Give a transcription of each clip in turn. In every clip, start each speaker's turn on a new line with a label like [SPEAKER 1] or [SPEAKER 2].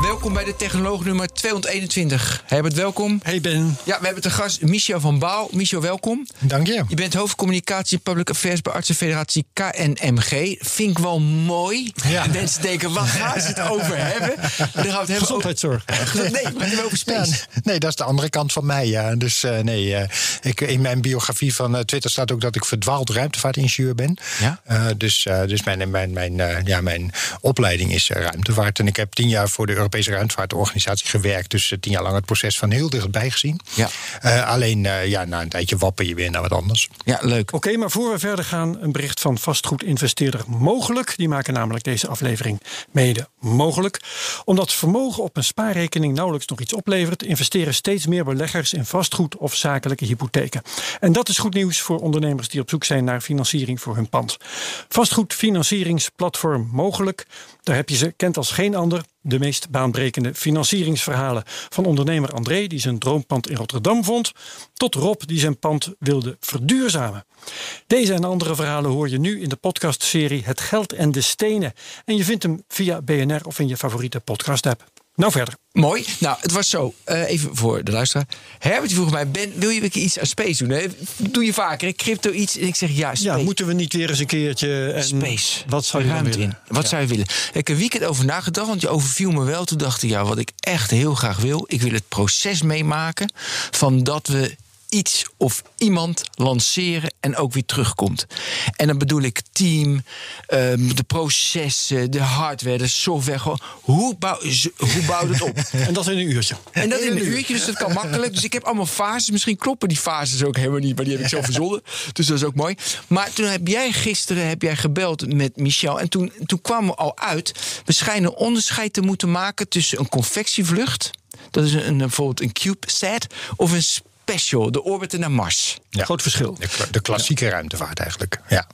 [SPEAKER 1] Welkom bij de Technoloog nummer 221. Herbert, welkom.
[SPEAKER 2] Hey Ben.
[SPEAKER 1] Ja, we hebben te gast Michel van Baal. Michel, welkom.
[SPEAKER 2] Dank je.
[SPEAKER 1] Je bent hoofdcommunicatie en public affairs bij Artsenfederatie KNMG. Vind ik wel mooi.
[SPEAKER 2] Ja.
[SPEAKER 1] Mensen denken, waar gaan ze het over hebben? Dan gaan we het hebben
[SPEAKER 2] Gezondheidszorg.
[SPEAKER 1] Over, nee, maar hebben over
[SPEAKER 2] Ja,
[SPEAKER 1] space.
[SPEAKER 2] nee, dat is de andere kant van mij. Ja. Dus eh, nee, eh, ik, in mijn biografie van eh, Twitter staat ook dat ik verdwaald ruimtevaartingenieur ben.
[SPEAKER 1] Ja?
[SPEAKER 2] Dus dus mijn, mijn, mijn, ja, mijn opleiding is ruimtevaart. En ik heb tien jaar voor de Europese ruimtevaartorganisatie gewerkt. Dus eh, tien jaar lang het proces van heel dichtbij gezien.
[SPEAKER 1] Ja.
[SPEAKER 2] Eh, alleen eh, ja, na een tijdje wapper je weer naar wat anders.
[SPEAKER 1] Ja, leuk.
[SPEAKER 3] Oké, maar voor we verder gaan, een bericht van vastgoedinvesteerder Mogelijk. Die maken namelijk deze aflevering mede mogelijk. Omdat vermogen op een spaarrekening nauwelijks nog iets oplevert, investeren steeds meer beleggers in vastgoed of zakelijke hypotheken. En dat is goed nieuws voor ondernemers die op zoek zijn naar financiering voor hun pand. Vastgoedfinancieringsplatform Mogelijk, daar heb je ze, kent als geen ander, de meest baanbrekende financieringsverhalen. Van ondernemer André, die zijn droompand in Rotterdam vond, tot Rob, die zijn pand wilde verduurzamen. Deze en andere verhalen hoor je nu in de podcastserie Het Geld en de Stenen. En je vindt hem via BNR of in je favoriete podcast-app. Nou verder.
[SPEAKER 1] Mooi. Nou, het was zo. eh, even voor de luisteraar. Herbert vroeg mij, Ben, wil je een keer iets aan space doen? Hè? Doe je vaker, hè? crypto iets. En ik zeg, ja, space.
[SPEAKER 3] Ja, moeten we niet weer eens een keertje... En
[SPEAKER 1] Space.
[SPEAKER 3] Wat zou je willen?
[SPEAKER 1] in. Wat zou je willen? Ik heb een weekend over nagedacht, want je overviel me wel. Toen dacht ik, ja, wat ik echt heel graag wil. Ik wil het proces meemaken van dat we iets of iemand lanceren en ook weer terugkomt. En dan bedoel ik team, ehm, de processen, de hardware, de software. Gewoon, hoe, bouw, hoe bouwt het op?
[SPEAKER 3] En dat in een uurtje.
[SPEAKER 1] En dat in een uurtje, dus dat kan makkelijk. Dus ik heb allemaal fases. Misschien kloppen die fases ook helemaal niet, maar die heb ik zelf verzonnen. Dus dat is ook mooi. Maar toen heb jij gisteren heb jij gebeld met Michel. En toen, toen kwam er al uit. We schijnen onderscheid te moeten maken tussen een convectievlucht. Dat is een, een, bijvoorbeeld een CubeSat. Of een special, de orbiter naar Mars.
[SPEAKER 2] Ja.
[SPEAKER 3] Groot verschil.
[SPEAKER 2] De, kla- de klassieke ruimtevaart eigenlijk. Ja.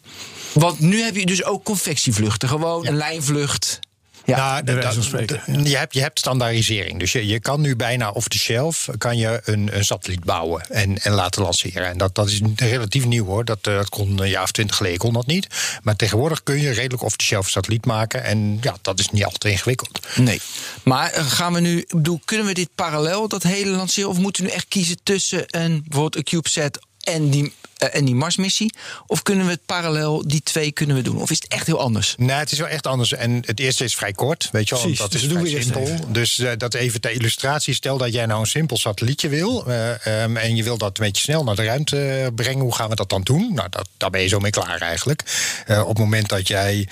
[SPEAKER 1] Want nu heb je dus ook convectievluchten. Gewoon een lijnvlucht. Ja.
[SPEAKER 2] Nou. Je hebt, je hebt standaardisering. Dus je, je kan nu bijna off the shelf kan je een, een satelliet bouwen en, en laten lanceren. En dat, dat is relatief nieuw hoor. Dat, eh, dat kon een jaar of twintig geleden kon dat niet. Maar tegenwoordig kun je redelijk off the shelf satelliet maken. En ja, dat is niet altijd ingewikkeld.
[SPEAKER 1] Nee. Maar eh, gaan we nu, ik bedoel, kunnen we dit parallel, dat hele lanceren? Of moeten we nu echt kiezen tussen een, bijvoorbeeld een CubeSat en die, eh, en die Marsmissie? Of kunnen we het parallel, die twee kunnen we doen? Of is het echt heel anders?
[SPEAKER 2] Nee, het is wel echt anders. En het eerste is vrij kort, weet je wel. Dat
[SPEAKER 3] dus
[SPEAKER 2] is
[SPEAKER 3] doen
[SPEAKER 2] vrij
[SPEAKER 3] we
[SPEAKER 2] simpel.
[SPEAKER 3] even.
[SPEAKER 2] Dus eh, dat even ter illustratie. Stel dat jij nou een simpel satellietje wil. eh, ehm, en je wil dat een beetje snel naar de ruimte brengen. Hoe gaan we dat dan doen? Nou, dat, daar ben je zo mee klaar eigenlijk. Eh, op het moment dat jij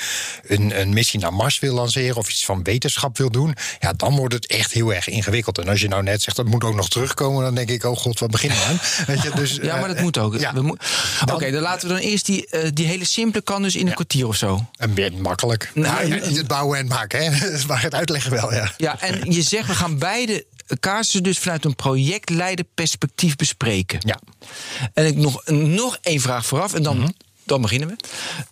[SPEAKER 2] een, een missie naar Mars wil lanceren. of iets van wetenschap wil doen. ja, dan wordt het echt heel erg ingewikkeld. En als je nou net zegt dat moet ook nog terugkomen. dan denk ik, oh god, wat beginnen we aan? Weet je, dus,
[SPEAKER 1] Ja, maar dat moet ook.
[SPEAKER 2] ja.
[SPEAKER 1] Mo- Oké, dan laten we dan eerst die, eh, die hele simpele kan dus in een kwartier of zo.
[SPEAKER 2] En bien makkelijk.
[SPEAKER 1] Nou,
[SPEAKER 2] het bouwen en maken, hè? maar het uitleggen wel, ja.
[SPEAKER 1] Ja, en je zegt we gaan beide casussen dus vanuit een projectleider perspectief bespreken.
[SPEAKER 2] Ja.
[SPEAKER 1] En ik nog, nog één vraag vooraf en dan, dan beginnen we.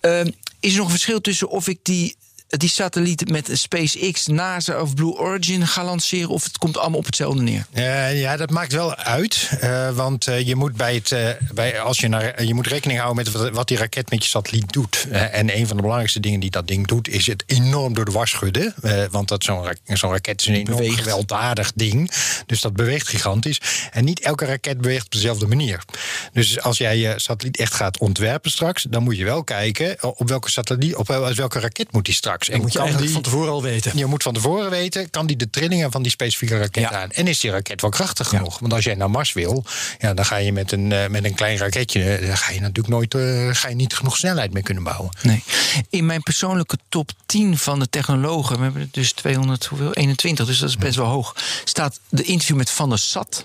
[SPEAKER 1] Ehm, is er nog een verschil tussen of ik die, die satelliet met SpaceX, NASA of Blue Origin ga lanceren... of het komt allemaal op hetzelfde neer?
[SPEAKER 2] Eh, ja, dat maakt wel uit. eh, want eh, je moet bij het. bij, als je, naar, je moet rekening houden met wat, wat die raket met je satelliet doet. En een van de belangrijkste dingen die dat ding doet, is het enorm door de was schudden. Want dat zo'n ra- zo'n raket is een enorm
[SPEAKER 1] Beweegt.
[SPEAKER 2] gewelddadig ding. Dus dat beweegt gigantisch. En niet elke raket beweegt op dezelfde manier. Dus als jij je satelliet echt gaat ontwerpen straks, dan moet je wel kijken op welke satelliet, op wel- welke raket moet die straks.
[SPEAKER 3] Dat moet je eigenlijk
[SPEAKER 2] die-
[SPEAKER 3] van tevoren al weten.
[SPEAKER 2] je moet van tevoren weten, kan die de trillingen van die specifieke raket
[SPEAKER 1] Ja.
[SPEAKER 2] aan? En is die raket wel krachtig genoeg? Want als jij naar Mars wil, ja, dan ga je met een, eh, met een klein raketje, eh, dan ga je natuurlijk nooit, eh, ga je niet genoeg snelheid mee kunnen bouwen.
[SPEAKER 1] Nee. In mijn persoonlijke top 10 van de technologen, we hebben dus 200, hoeveel? 21, dus dat is best wel hoog, staat de interview met Van der Sat.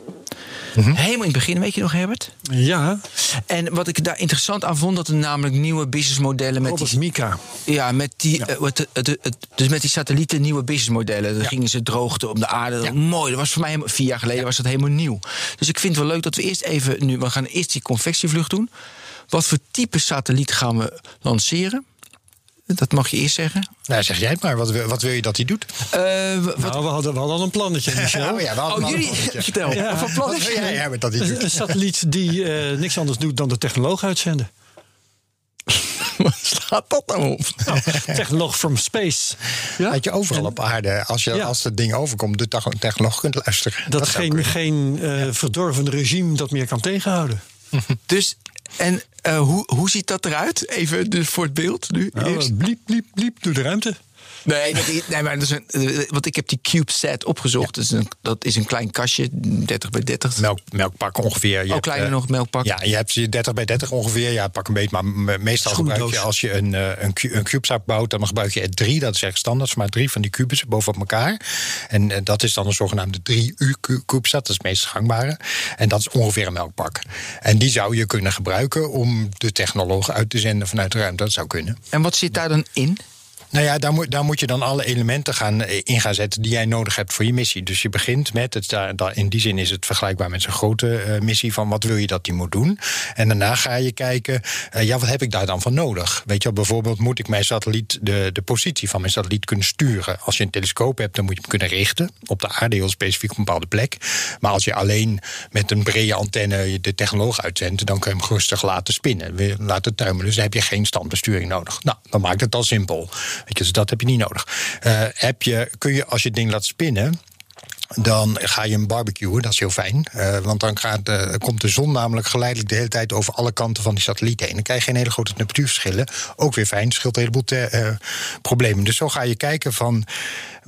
[SPEAKER 1] Helemaal in het begin, weet je nog, Herbert?
[SPEAKER 3] Ja,
[SPEAKER 1] En wat ik daar interessant aan vond, dat er namelijk nieuwe businessmodellen met
[SPEAKER 3] Robert
[SPEAKER 1] die,
[SPEAKER 3] Mika.
[SPEAKER 1] ja, met die, eh, de- het- dus met die satellieten nieuwe businessmodellen. Dan gingen ze droogte om de aarde. Mooi, dat was voor mij helemaal- vier jaar geleden was dat helemaal nieuw. Dus ik vind het wel leuk dat we eerst even nu, we gaan eerst die convectievlucht doen. Wat voor type satelliet gaan we lanceren? Dat mag je eerst zeggen.
[SPEAKER 2] Nou, zeg jij het maar. Wat, wil- wat wil je dat hij doet?
[SPEAKER 1] Eh, wat,
[SPEAKER 3] Nou, we hadden, we hadden al een plannetje, Michel.
[SPEAKER 2] Oh ja, we hadden
[SPEAKER 1] oh,
[SPEAKER 2] een
[SPEAKER 1] jullie,
[SPEAKER 2] plannetje.
[SPEAKER 1] vertel.
[SPEAKER 3] Ja.
[SPEAKER 1] Wat voor plan
[SPEAKER 2] Wat wil jij, dat hij
[SPEAKER 3] Een,
[SPEAKER 2] doet?
[SPEAKER 3] een satelliet die eh, niks anders doet dan de technoloog uitzenden.
[SPEAKER 1] Wat staat dat nou op?
[SPEAKER 3] Nou, technoloog from space. Ja?
[SPEAKER 2] Dat je overal op aarde, als, je,
[SPEAKER 3] Ja.
[SPEAKER 2] als het ding overkomt, de tech- technoloog kunt luisteren.
[SPEAKER 3] Dat,
[SPEAKER 2] zou
[SPEAKER 3] geen, geen eh, verdorven regime dat meer kan tegenhouden.
[SPEAKER 1] Dus, en eh, hoe, hoe ziet dat eruit? Even dus voor het beeld nu.
[SPEAKER 3] Nou,
[SPEAKER 1] eerst.
[SPEAKER 3] bliep, bliep, bliep door de ruimte.
[SPEAKER 1] Nee, dat nee maar dat is een, eh, want ik heb die CubeSat opgezocht. Dat, is een, dat is een klein kastje, 30 bij 30.
[SPEAKER 2] Melk, melkpak ongeveer. Je
[SPEAKER 1] Oh, kleiner
[SPEAKER 2] eh,
[SPEAKER 1] nog, melkpak.
[SPEAKER 2] Ja, je hebt je 30 bij 30 ongeveer. Ja, pak een beetje. Maar me- meestal gebruik je als je een, eh, een, een CubeSat bouwt, dan gebruik je er drie. Dat is echt standaard, maar drie van die kubussen bovenop elkaar. En dat is dan een zogenaamde 3U cu- CubeSat. Dat is het meest gangbare. En dat is ongeveer een melkpak. En die zou je kunnen gebruiken om de technologen uit te zenden vanuit de ruimte. Dat zou kunnen.
[SPEAKER 1] En wat zit daar dan in?
[SPEAKER 2] Nou ja, daar moet, daar moet je dan alle elementen gaan, eh, in gaan zetten die jij nodig hebt voor je missie. Dus je begint met, het, daar- in die zin is het vergelijkbaar met zo'n grote eh, missie van wat wil je dat die moet doen. En daarna ga je kijken, eh, ja, wat heb ik daar dan van nodig? Weet je wel, bijvoorbeeld moet ik mijn satelliet, de, de positie van mijn satelliet kunnen sturen. Als je een telescoop hebt, dan moet je hem kunnen richten op de aarde, heel specifiek op een bepaalde plek. Maar als je alleen met een brede antenne de technoloog uitzendt, dan kun je hem rustig laten spinnen, laten tuimelen. Dus dan heb je geen standbesturing nodig. Nou, dan maakt het al simpel. Weet je, dus dat heb je niet nodig. Eh, heb je, kun je, als je het ding laat spinnen. Dan ga je hem barbecuen, dat is heel fijn. Eh, want dan gaat, eh, komt de zon namelijk geleidelijk de hele tijd over alle kanten van die satelliet heen. Dan krijg je geen hele grote temperatuurverschillen. Ook weer fijn, scheelt een heleboel problemen. Dus zo ga je kijken van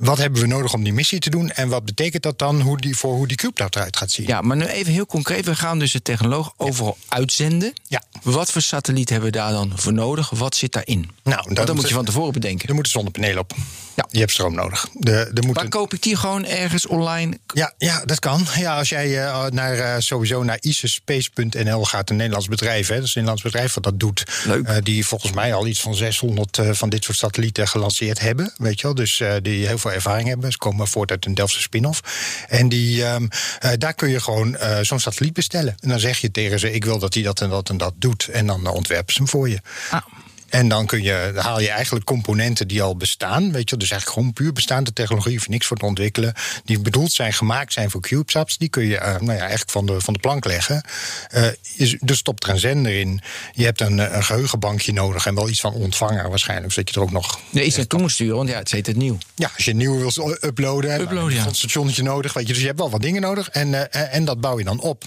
[SPEAKER 2] wat hebben we nodig om die missie te doen. En wat betekent dat dan hoe die, voor hoe die CubeSat eruit gaat zien.
[SPEAKER 1] Ja, maar nu even heel concreet. We gaan dus de technoloog overal uitzenden.
[SPEAKER 2] Ja.
[SPEAKER 1] Wat voor satelliet hebben we daar dan voor nodig? Wat zit daarin?
[SPEAKER 2] Nou,
[SPEAKER 1] dat moet je van tevoren bedenken.
[SPEAKER 2] Er moeten zonnepanelen op.
[SPEAKER 1] Ja.
[SPEAKER 2] Je hebt stroom nodig. De,
[SPEAKER 1] Waar
[SPEAKER 2] moeten,
[SPEAKER 1] koop ik die gewoon ergens online?
[SPEAKER 2] Ja, ja, dat kan. Ja, als jij eh, naar, eh, sowieso naar isespace.nl gaat, een Nederlands bedrijf, hè, dat is een Nederlands bedrijf wat dat doet.
[SPEAKER 1] Leuk.
[SPEAKER 2] eh, die volgens mij al iets van 600 eh, van dit soort satellieten gelanceerd hebben. Weet je wel, dus die heel veel ervaring hebben. Ze komen voort uit een Delftse spin-off. En die, ehm, eh, daar kun je gewoon eh, zo'n satelliet bestellen. En dan zeg je tegen ze: Ik wil dat hij dat en dat en dat doet. En dan eh, ontwerpen ze hem voor je.
[SPEAKER 1] Ah.
[SPEAKER 2] En dan kun je, dan haal je eigenlijk componenten die al bestaan. Weet je, dus eigenlijk gewoon puur bestaande technologie, hoef je niks voor te ontwikkelen. Die bedoeld zijn, gemaakt zijn voor CubeSats. Die kun je eh, nou ja, echt van de, van de plank leggen. Eh je, er stopt er een zender in. Je hebt een, eh, een geheugenbankje nodig en wel iets van ontvanger waarschijnlijk. Zodat je er ook nog.
[SPEAKER 1] Nee, iets naartoe moet sturen, want ja, het heet het nieuw.
[SPEAKER 2] Ja, als je een nieuwe wil uploaden,
[SPEAKER 1] Uploaden, ja.
[SPEAKER 2] je een stationnetje nodig. Weet je, dus je hebt wel wat dingen nodig. En, en dat bouw je dan op.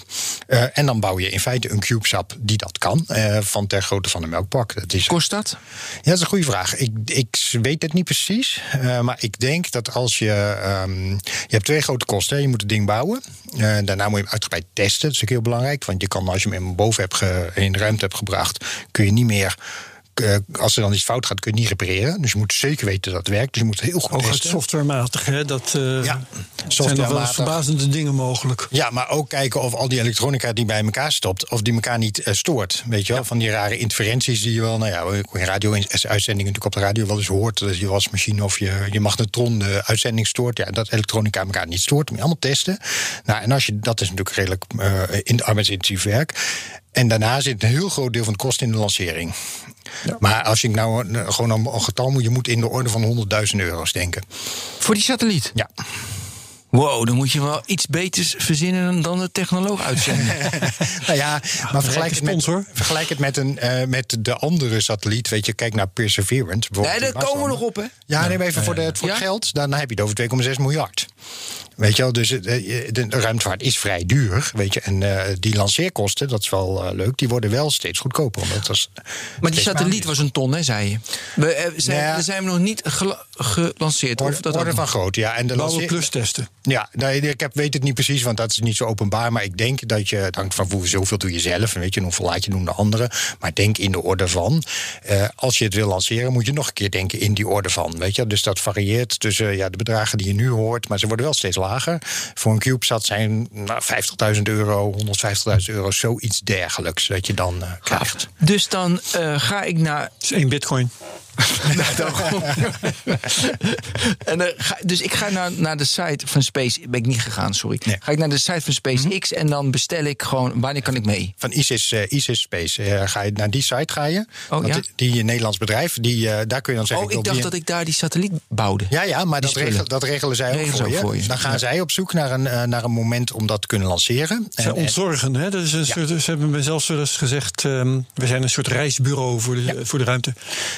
[SPEAKER 2] En dan bouw je in feite een CubeSat die dat kan. van ter grootte van een melkpak. Dat is
[SPEAKER 1] Kost dat?
[SPEAKER 2] ja, dat is een goede vraag. Ik, ik weet het niet precies. eh, maar ik denk dat als je. ehm, je hebt twee grote kosten. Je moet het ding bouwen. Eh, daarna moet je hem uitgebreid testen. Dat is ook heel belangrijk. Want je kan, als je hem in boven hebt in de ruimte hebt gebracht. kun je niet meer. Eh, als er dan iets fout gaat, kun je niet repareren. Dus je moet zeker weten dat het werkt. Dus je moet heel goed
[SPEAKER 3] Ook
[SPEAKER 2] testen.
[SPEAKER 3] softwarematig, hè? Dat eh,
[SPEAKER 2] Ja,
[SPEAKER 3] zijn nog wel eens verbazende dingen mogelijk.
[SPEAKER 2] Ja, maar ook kijken of al die elektronica die bij elkaar stopt, of die elkaar niet eh, stoort. Weet je wel, van die rare interferenties die je wel, nou ja, in radio-uitzendingen natuurlijk op de radio wel eens hoort. Dat je wasmachine of je, je magnetron de uitzending stoort. Ja, dat elektronica elkaar niet stoort. Moet je allemaal testen. Nou, en als je, dat is natuurlijk redelijk in arbeidsintensief werk. En daarna zit een heel groot deel van de kosten in de lancering. Maar als je nou gewoon een, een getal moet, je moet in de orde van 100.000 euro's denken.
[SPEAKER 1] Voor die satelliet?
[SPEAKER 2] Ja.
[SPEAKER 1] Wow, dan moet je wel iets beters verzinnen dan de technoloog uitzenden.
[SPEAKER 2] Nou ja, maar vergelijk het, met,
[SPEAKER 3] sponsor.
[SPEAKER 2] vergelijk het met, een, eh, met de andere satelliet. Weet je, kijk naar Perseverance.
[SPEAKER 1] nee,
[SPEAKER 2] die
[SPEAKER 1] daar komen we nog op, hè?
[SPEAKER 2] Ja, neem even voor, de, voor
[SPEAKER 1] Ja?
[SPEAKER 2] het geld. Dan heb je het over 2,6 miljard. Weet je wel, dus het, eh, de ruimtevaart is vrij duur. Weet je, en eh, die lanceerkosten, dat is wel eh, leuk, die worden wel steeds goedkoper. Omdat dat
[SPEAKER 1] Maar die satelliet was een ton, hè, zei je? We, eh, zijn,
[SPEAKER 2] Ja.
[SPEAKER 1] we zijn nog niet gela- gelanceerd.
[SPEAKER 2] Orde,
[SPEAKER 1] of dat
[SPEAKER 2] orde van groot, ja. En de lanceer-
[SPEAKER 3] plus testen.
[SPEAKER 2] Ja, nee, ik heb, weet het niet precies, want dat is niet zo openbaar. Maar ik denk dat je, het hangt van hoe, zoveel doe je zelf. En weet je, hoeveel laat je doen de anderen. Maar denk in de orde van. eh, als je het wil lanceren, moet je nog een keer denken in die orde van. Weet je, dus dat varieert tussen ja, de bedragen die je nu hoort. Maar ze worden worden wel steeds lager. Voor een CubeSat zijn nou, 50.000 euro, 150.000 euro, zoiets dergelijks dat je dan uh, krijgt.
[SPEAKER 1] Dus dan uh, ga ik naar.
[SPEAKER 3] Dat is één bitcoin.
[SPEAKER 1] en, uh, ga, dus ik ga naar, naar de site van Space. Ben ik niet gegaan, sorry. Nee. Ga ik naar de site van SpaceX mm -hmm. en dan bestel ik gewoon. Wanneer kan ik mee?
[SPEAKER 2] Van ISIS, uh, ISIS Space. Uh, ga je naar die site ga je.
[SPEAKER 1] Oh, ja?
[SPEAKER 2] Die, die Nederlands bedrijf, die, daar kun je dan zeggen.
[SPEAKER 1] Oh, ik dacht
[SPEAKER 2] die...
[SPEAKER 1] dat ik daar die satelliet bouwde.
[SPEAKER 2] Ja, ja, maar dat, regel, dat regelen zij
[SPEAKER 1] regelen
[SPEAKER 2] ook voor,
[SPEAKER 1] ook
[SPEAKER 2] je.
[SPEAKER 1] voor je.
[SPEAKER 2] Dan gaan
[SPEAKER 1] ja.
[SPEAKER 2] zij op zoek naar een, naar een moment om dat te kunnen lanceren.
[SPEAKER 3] En, ontzorgen, hè? Dat is een soort, ze hebben me zelfs wel eens gezegd. Um, we zijn een soort reisbureau voor de, voor de ruimte.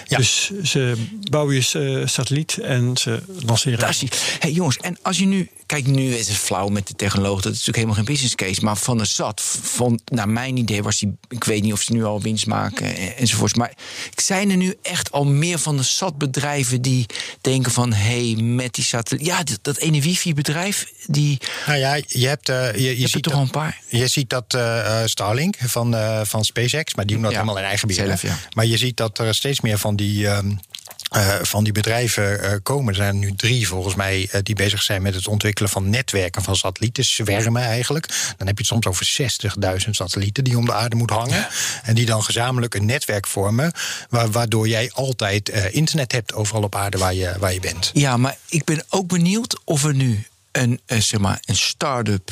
[SPEAKER 3] Dus ze bouwen je satelliet en ze lanceren.
[SPEAKER 1] Fantastisch. Hey jongens, en als je nu. Kijk, nu is het flauw met de technologie. Dat is natuurlijk helemaal geen business case. Maar van de SAT, van, naar mijn idee was die. Ik weet niet of ze nu al winst maken en, enzovoorts. Maar zijn er nu echt al meer van de SAT-bedrijven die denken van. hé, hey, met die satelliet. Ja, dat, dat ene wifi-bedrijf. Die.
[SPEAKER 2] Nou ja, je hebt. Uh, je, je,
[SPEAKER 1] je
[SPEAKER 2] ziet
[SPEAKER 1] toch
[SPEAKER 2] dat,
[SPEAKER 1] een paar.
[SPEAKER 2] Je ziet dat uh, Starlink van, uh, van SpaceX. Maar die doen dat
[SPEAKER 1] Ja,
[SPEAKER 2] helemaal in eigen beheer.
[SPEAKER 1] ja.
[SPEAKER 2] Maar je ziet dat er steeds meer van die. Um, uh, van die bedrijven uh, komen. Er zijn er nu drie volgens mij uh, die bezig zijn met het ontwikkelen van netwerken van satellieten, zwermen eigenlijk. Dan heb je het soms over 60.000 satellieten die om de aarde moeten hangen. Ja. En die dan gezamenlijk een netwerk vormen, wa waardoor jij altijd internet hebt overal op aarde waar je, waar je bent.
[SPEAKER 1] Ja, maar ik ben ook benieuwd of er nu een, zeg maar, een start-up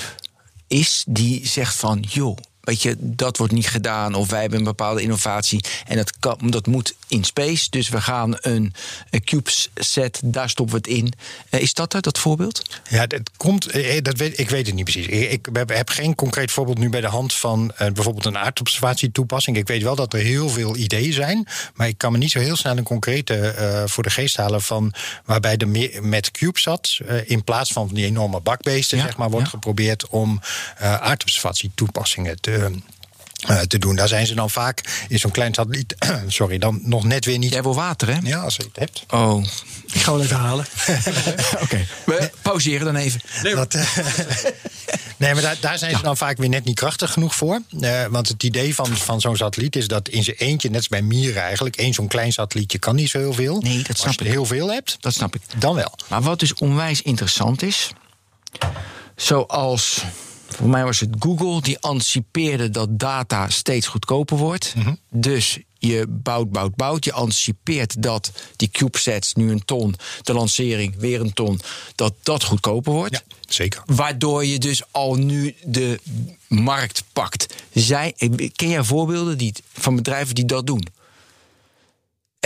[SPEAKER 1] is die zegt van joh weet je, dat wordt niet gedaan. Of wij hebben een bepaalde innovatie. En dat, kan, dat moet in space. Dus we gaan een, een CubeSat, daar stoppen we het in. Uh, is dat er, dat voorbeeld?
[SPEAKER 2] Ja, dat komt, dat weet, ik weet het niet precies. Ik, ik heb geen concreet voorbeeld nu bij de hand van uh, bijvoorbeeld een aardobservatietoepassing. Ik weet wel dat er heel veel ideeën zijn. Maar ik kan me niet zo heel snel een concrete uh, voor de geest halen van waarbij de met CubeSat in plaats van die enorme bakbeesten, ja, zeg maar, wordt ja. geprobeerd om aardobservatietoepassingen te uh, te doen. Daar zijn ze dan vaak in zo'n klein satelliet. sorry, dan nog net weer niet.
[SPEAKER 1] Jij wil water, hè?
[SPEAKER 2] Ja, als je het hebt.
[SPEAKER 1] Oh.
[SPEAKER 3] Ik ga wel even halen.
[SPEAKER 1] Oké. Okay. We pauzeren dan even.
[SPEAKER 2] Nee, dat, uh, nee maar daar, daar zijn ze ja. dan vaak weer net niet krachtig genoeg voor. Uh, want het idee van, van zo'n satelliet is dat in zijn eentje, net als bij mieren eigenlijk, één zo'n klein satellietje kan niet zo heel veel.
[SPEAKER 1] Nee, dat snap
[SPEAKER 2] als je
[SPEAKER 1] ik.
[SPEAKER 2] heel veel hebt,
[SPEAKER 1] dat snap ik.
[SPEAKER 2] Dan wel.
[SPEAKER 1] Maar wat dus onwijs interessant is, zoals voor mij was het Google die anticipeerde dat data steeds goedkoper wordt.
[SPEAKER 2] Mhm.
[SPEAKER 1] Mm -hmm. Dus je bouwt, bouwt, bouwt. Je anticipeert dat die CubeSats nu een ton, de lancering weer een ton, dat dat goedkoper wordt.
[SPEAKER 2] Ja, zeker.
[SPEAKER 1] Waardoor je dus al nu de markt pakt. Zij, ken jij voorbeelden die, van bedrijven die dat doen?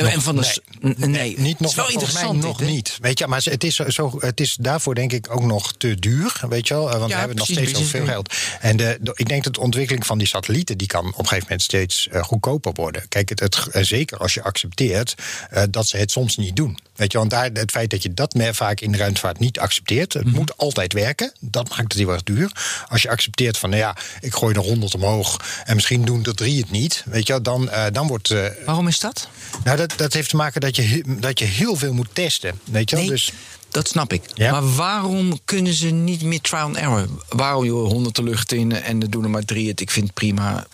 [SPEAKER 2] Nog,
[SPEAKER 1] en van de,
[SPEAKER 2] nee,
[SPEAKER 1] nee, nee,
[SPEAKER 2] niet nog,
[SPEAKER 1] is wel interessant.
[SPEAKER 2] Mij nog
[SPEAKER 1] dit,
[SPEAKER 2] niet. Weet je, maar het is, zo, het is daarvoor denk ik ook nog te duur. Weet je wel, want
[SPEAKER 1] Ja,
[SPEAKER 2] we hebben nog steeds zoveel geld. En de, de- ik denk dat de ontwikkeling van die satellieten die kan op een gegeven moment steeds eh, goedkoper worden. Kijk, het, het, eh, zeker als je accepteert eh, dat ze het soms niet doen. Weet je, want daar, het feit dat je dat meer vaak in de ruimtevaart niet accepteert, het
[SPEAKER 1] Mhm.
[SPEAKER 2] moet altijd werken. Dat maakt het heel erg duur. Als je accepteert van, nou ja, ik gooi er honderd omhoog en misschien doen er drie het niet, weet je, dan, eh, dan wordt. eh,
[SPEAKER 1] Waarom is dat?
[SPEAKER 2] nou, dat, dat heeft te maken dat je, dat je heel veel moet testen. Weet je wel?
[SPEAKER 1] Nee,
[SPEAKER 2] Dus,
[SPEAKER 1] dat snap ik.
[SPEAKER 2] Ja?
[SPEAKER 1] Maar waarom kunnen ze niet meer trial and error? Waarom joh, 100 de lucht in en er doen er maar drie het? Ik vind het prima.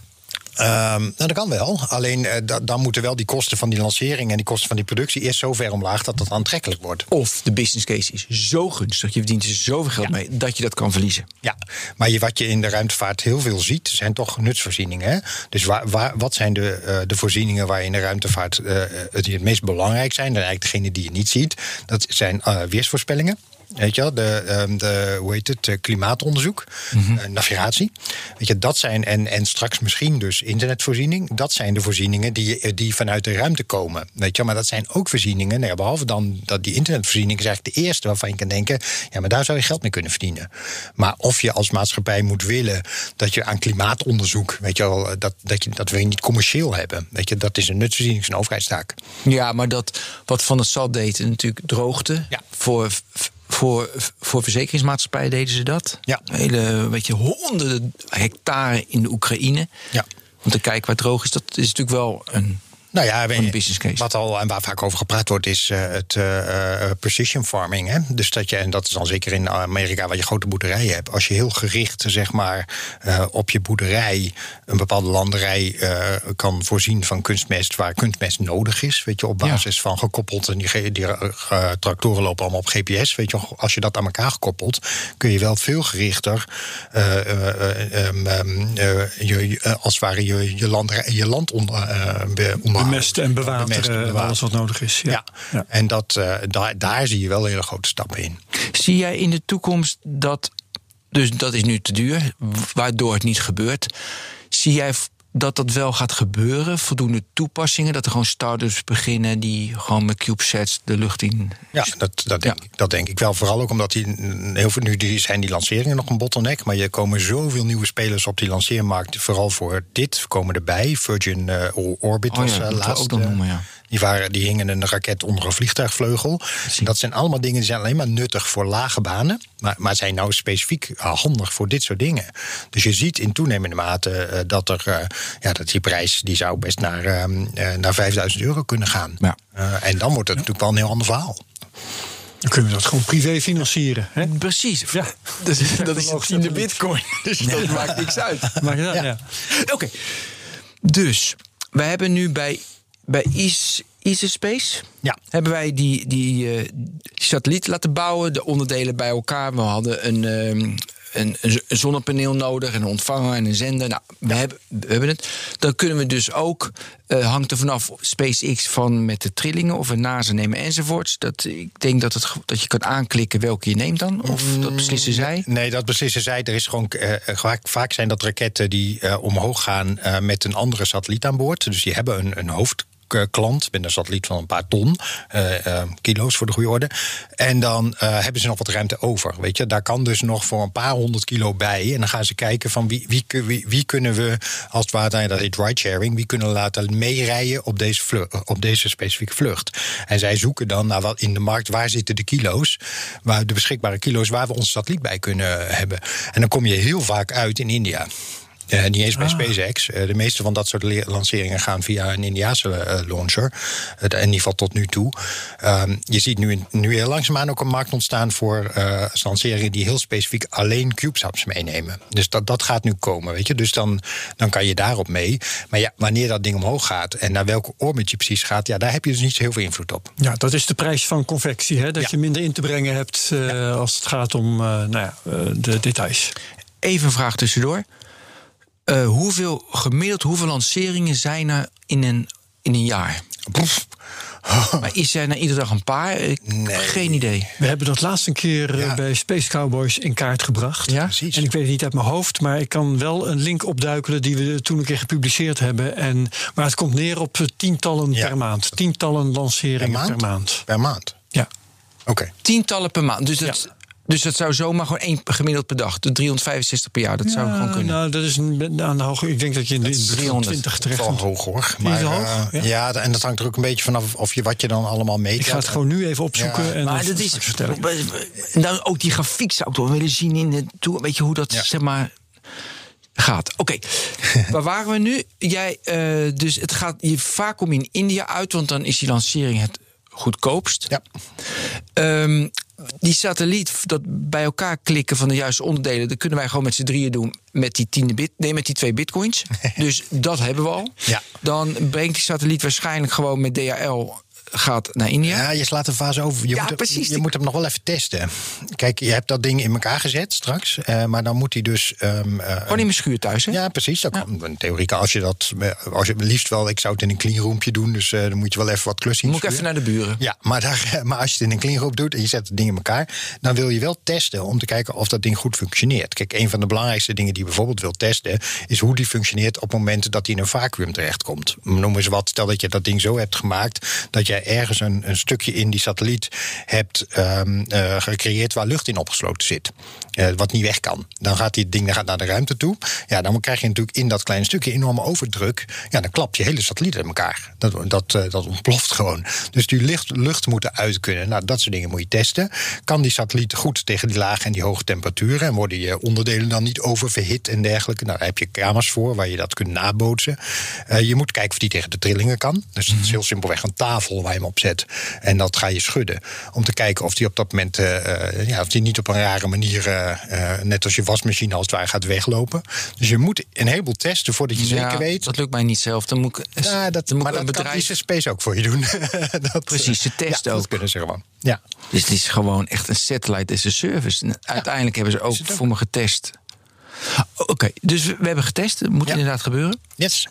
[SPEAKER 2] Ehm, nou, dat kan wel. Alleen eh, da- dan moeten wel die kosten van die lancering en die kosten van die productie eerst zo ver omlaag dat dat aantrekkelijk wordt.
[SPEAKER 1] Of de business case is zo gunstig, je verdient er zoveel geld mee dat je dat kan verliezen.
[SPEAKER 2] Ja, maar je, wat je in de ruimtevaart heel veel ziet, zijn toch nutsvoorzieningen. Hè? Dus waar, waar, wat zijn de, eh, de voorzieningen waar je in de ruimtevaart eh, het, die het meest belangrijk zijn? En eigenlijk degene die je niet ziet, dat zijn weersvoorspellingen. Weet je wel, de, ehm, de, hoe heet het, eh, klimaatonderzoek, eh, navigatie. Weet je, dat zijn, en, en straks misschien dus internetvoorziening. Dat zijn de voorzieningen die, eh, die vanuit de ruimte komen. Weet je maar dat zijn ook voorzieningen, nou ja, behalve dan dat die internetvoorziening is eigenlijk de eerste waarvan je kan denken, ja, maar daar zou je geld mee kunnen verdienen. Maar of je als maatschappij moet willen dat je aan klimaatonderzoek, weet je wel, dat, dat, je, dat wil je niet commercieel hebben. Weet je, dat is een nutsvoorziening, is een overheidstaak.
[SPEAKER 1] Ja, maar dat wat Van der Sat deed, natuurlijk droogte.
[SPEAKER 2] Ja.
[SPEAKER 1] Voor, voor, voor verzekeringsmaatschappijen deden ze dat.
[SPEAKER 2] Ja.
[SPEAKER 1] Hele, weet je, honderden hectare in de Oekraïne.
[SPEAKER 2] Ja.
[SPEAKER 1] Om te kijken waar droog is. Dat is natuurlijk wel een
[SPEAKER 2] Nou ja,
[SPEAKER 1] business case.
[SPEAKER 2] wat al en waar vaak over gepraat wordt, is eh, het eh, eh, precision farming. Hè? Dus dat je, en dat is dan zeker in Amerika, waar je grote boerderijen hebt. Als je heel gericht, zeg maar, op je boerderij een bepaalde landerij kan voorzien van kunstmest, waar kunstmest nodig is, weet je, op
[SPEAKER 1] Ja.
[SPEAKER 2] basis van gekoppeld. En die, tractoren lopen allemaal op GPS. Weet je, als je dat aan elkaar gekoppeld, kun je wel veel gerichter, eh, eh, eh, ehm, ehm, eh, je, als het ware, je, je, landerij, je land onder.
[SPEAKER 3] Bemesten en bewateren,
[SPEAKER 2] Bemesten en
[SPEAKER 3] en
[SPEAKER 2] bewateren.
[SPEAKER 3] alles wat nodig is. Ja.
[SPEAKER 2] Ja,
[SPEAKER 3] Ja.
[SPEAKER 2] en dat, eh, daar, daar zie je wel hele grote stappen in.
[SPEAKER 1] Zie jij in de toekomst dat, dus dat is nu te duur, waardoor het niet gebeurt. Zie jij dat dat wel gaat gebeuren? Voldoende toepassingen, dat er gewoon start-ups beginnen die gewoon met CubeSats de lucht in.
[SPEAKER 2] Ja, dat, dat, denk,
[SPEAKER 1] Ja.
[SPEAKER 2] Ik, dat denk ik wel. Vooral ook omdat die, heel veel, nu zijn die lanceringen nog een bottleneck. Maar er komen zoveel nieuwe spelers op die lanceermarkt. Vooral voor dit komen erbij. Virgin eh, Orbit
[SPEAKER 1] Oh
[SPEAKER 2] was
[SPEAKER 1] ja, we
[SPEAKER 2] laatst.
[SPEAKER 1] ook dan
[SPEAKER 2] eh,
[SPEAKER 1] noemen, ja.
[SPEAKER 2] Die, waren, die hingen een raket onder een vliegtuigvleugel. En dat zijn allemaal dingen die zijn alleen maar nuttig voor lage banen. Maar, maar zijn nou specifiek eh, handig voor dit soort dingen. Dus je ziet in toenemende mate eh, dat, er, eh, ja, dat die prijs die zou best naar, ehm, eh, naar 5000 euro kunnen gaan.
[SPEAKER 1] Ja.
[SPEAKER 2] Eh, en dan wordt het natuurlijk wel een heel ander verhaal.
[SPEAKER 3] Dan kunnen we dat gewoon privé financieren. Hè?
[SPEAKER 1] Precies.
[SPEAKER 3] Ja.
[SPEAKER 1] Dat is, dat is het in de bitcoin. Dus dat maakt niks uit.
[SPEAKER 3] Maar ja, ja.
[SPEAKER 1] Oké. Dus, wij hebben nu bij, bij Is, Space
[SPEAKER 2] Ja.
[SPEAKER 1] hebben wij die, die, eh, die satelliet laten bouwen, de onderdelen bij elkaar. We hadden een, ehm, een, een zonnepaneel nodig, en een ontvanger en een zender. Nou, we, hebben, we hebben het. Dan kunnen we dus ook, eh, hangt er vanaf SpaceX van met de trillingen of we NASA nemen enzovoorts. Dat, ik denk dat, het, dat je kan aanklikken welke je neemt dan. Of dat beslissen zij.
[SPEAKER 2] Nee, dat beslissen zij. Er is gewoon, eh, vaak, zijn dat raketten die omhoog gaan met een andere satelliet aan boord. Dus die hebben een, een hoofdklant met een satelliet van een paar ton, eh, eh, kilo's voor de goede orde. En dan eh, hebben ze nog wat ruimte over. Weet je, daar kan dus nog voor een paar honderd kilo bij. En dan gaan ze kijken van wie, wie, wie, kunnen we, als het ware, dat heet ridesharing, wie kunnen we laten meerijden op deze, vlu- op deze specifieke vlucht. En zij zoeken dan naar wat in de markt, waar zitten de kilo's, waar de beschikbare kilo's, waar we onze satelliet bij kunnen hebben. En dan kom je heel vaak uit in India. Eh, niet eens bij SpaceX. Eh, de meeste van dat soort lanceringen gaan via een Indiaanse eh, launcher. In ieder geval tot nu toe. Ehm, je ziet nu, nu heel langzaamaan ook een markt ontstaan voor eh, lanceringen die heel specifiek alleen CubeSats meenemen. Dus dat, dat gaat nu komen, weet je. Dus dan, dan kan je daarop mee. Maar ja, wanneer dat ding omhoog gaat en naar welke orbit je precies gaat, ja, daar heb je dus niet zo heel veel invloed op.
[SPEAKER 3] Ja, dat is de prijs van convectie. Hè? Dat
[SPEAKER 2] Ja.
[SPEAKER 3] je minder in te brengen hebt eh, als het gaat om eh, nou ja, de details.
[SPEAKER 1] Even een vraag tussendoor. Eh, hoeveel, gemiddeld hoeveel lanceringen zijn er in een, in een jaar? Maar is zijn er iedere dag een paar? Ik, Geen idee.
[SPEAKER 3] We hebben dat laatst een keer eh,
[SPEAKER 2] Ja.
[SPEAKER 3] bij Space Cowboys in kaart gebracht.
[SPEAKER 1] Ja,
[SPEAKER 2] precies.
[SPEAKER 3] En ik weet het niet uit mijn hoofd, maar ik kan wel een link opduikelen die we toen een keer gepubliceerd hebben. En, maar het komt neer op eh, tientallen
[SPEAKER 2] Ja.
[SPEAKER 3] per maand. Tientallen lanceringen per maand.
[SPEAKER 2] Per maand.
[SPEAKER 3] Ja.
[SPEAKER 2] Oké.
[SPEAKER 1] Tientallen per maand. Dus dat, dus dat zou zomaar gewoon één gemiddeld per dag. De 365 per jaar. Dat zou
[SPEAKER 3] Ja,
[SPEAKER 1] gewoon kunnen.
[SPEAKER 3] Nou, dat is aan de hoge. Ik denk dat je in de, in de buurt van
[SPEAKER 1] 300.
[SPEAKER 3] 20 terecht
[SPEAKER 2] Wel
[SPEAKER 3] komt.
[SPEAKER 2] hoog hoor. Maar,
[SPEAKER 3] hoog?
[SPEAKER 2] eh,
[SPEAKER 3] Ja.
[SPEAKER 2] ja. en dat hangt er ook een beetje vanaf of je, wat je dan allemaal meet.
[SPEAKER 3] Ik ga het gewoon nu even opzoeken.
[SPEAKER 2] Ja.
[SPEAKER 3] en
[SPEAKER 1] maar
[SPEAKER 3] dan
[SPEAKER 1] dat is.
[SPEAKER 3] straks vertel ik.
[SPEAKER 1] En dan ook die grafiek zou ik toch willen zien in de toe. Weet je hoe dat
[SPEAKER 2] Ja.
[SPEAKER 1] zeg maar gaat? Oké, waar waren we nu? Jij, eh, dus het gaat je vaak om in India uit, want dan is die lancering het goedkoopst.
[SPEAKER 2] Ja.
[SPEAKER 1] Ehm, die satelliet, dat bij elkaar klikken van de juiste onderdelen, dat kunnen wij gewoon met z'n drieën doen met die tiende bit, nee, met die twee bitcoins. dus dat hebben we al.
[SPEAKER 2] Ja.
[SPEAKER 1] Dan brengt die satelliet waarschijnlijk gewoon met DHL gaat naar India.
[SPEAKER 2] Ja, je slaat de fase over. Je,
[SPEAKER 1] Ja,
[SPEAKER 2] moet, hem-
[SPEAKER 1] precies.
[SPEAKER 2] je moet hem nog wel even testen. Kijk, je hebt dat ding in elkaar gezet straks. eh, maar dan moet hij dus. ehm, eh,
[SPEAKER 1] Gewoon in mijn schuur thuis, hè?
[SPEAKER 2] ja, precies. Dat kan, in theorie, kan- als je dat. eh, Als je liefst wel, ik zou het in een cleanroompje doen. Dus eh, dan moet je wel even wat klussen
[SPEAKER 1] Moet ik even naar de buren.
[SPEAKER 2] Ja, maar, daar, maar als je het in een cleanroom doet en je zet het ding in elkaar, dan wil je wel testen om te kijken of dat ding goed functioneert. Kijk, een van de belangrijkste dingen die je bijvoorbeeld wil testen, is hoe die functioneert op het moment dat hij in een vacuüm terechtkomt. Noem eens wat, stel dat je dat ding zo hebt gemaakt dat jij ergens een, een stukje in die satelliet hebt um, uh, gecreëerd waar lucht in opgesloten zit. Uh, wat niet weg kan. Dan gaat die ding gaat naar de ruimte toe. Ja, dan krijg je natuurlijk in dat kleine stukje enorme overdruk. Ja, dan klapt je hele satelliet in elkaar. Dat, dat, uh, dat ontploft gewoon. Dus die lucht, lucht moet eruit kunnen. Nou, dat soort dingen moet je testen. Kan die satelliet goed tegen die lage en die hoge temperaturen? En worden je onderdelen dan niet oververhit en dergelijke? Nou, daar heb je kamers voor waar je dat kunt nabootsen. Je moet kijken of die tegen de trillingen kan. Dus het is heel simpelweg een tafel waar je hem op zet. En dat ga je schudden. Om te kijken of die op dat moment uh, ja, of die niet op een rare manier, uh, net als je wasmachine als het ware, gaat weglopen. Dus je moet een heleboel testen voordat je
[SPEAKER 1] Ja,
[SPEAKER 2] zeker weet.
[SPEAKER 1] Dat lukt mij niet zelf. Dan moet ik,
[SPEAKER 2] Ja, dat,
[SPEAKER 1] dan moet
[SPEAKER 2] maar
[SPEAKER 1] een
[SPEAKER 2] dat
[SPEAKER 1] bedrijf.
[SPEAKER 2] Space ook voor je doen. dat,
[SPEAKER 1] Precies, ze testen
[SPEAKER 2] ja,
[SPEAKER 1] ook.
[SPEAKER 2] Dat kunnen ze gewoon. Ja.
[SPEAKER 1] Dus het is gewoon echt een satellite as a service. En uiteindelijk hebben ze ook, voor me getest. Oké, dus we, we hebben getest. Dat moet
[SPEAKER 2] Ja.
[SPEAKER 1] inderdaad gebeuren.
[SPEAKER 2] Yes.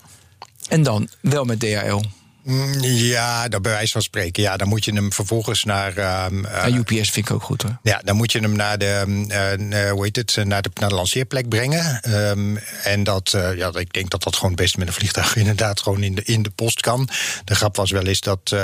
[SPEAKER 1] En dan wel met DHL.
[SPEAKER 2] Mm, Ja, dat bij wijze van spreken. Ja, dan moet je hem vervolgens naar. ehm, eh,
[SPEAKER 1] UPS vind ik ook goed hoor.
[SPEAKER 2] Ja, dan moet je hem naar de, eh, eh, hoe heet het, naar de, naar de lanceerplek brengen. Ehm, en dat, ja, ik denk dat dat gewoon best met een vliegtuig inderdaad gewoon in de, in de post kan. De grap was wel eens dat,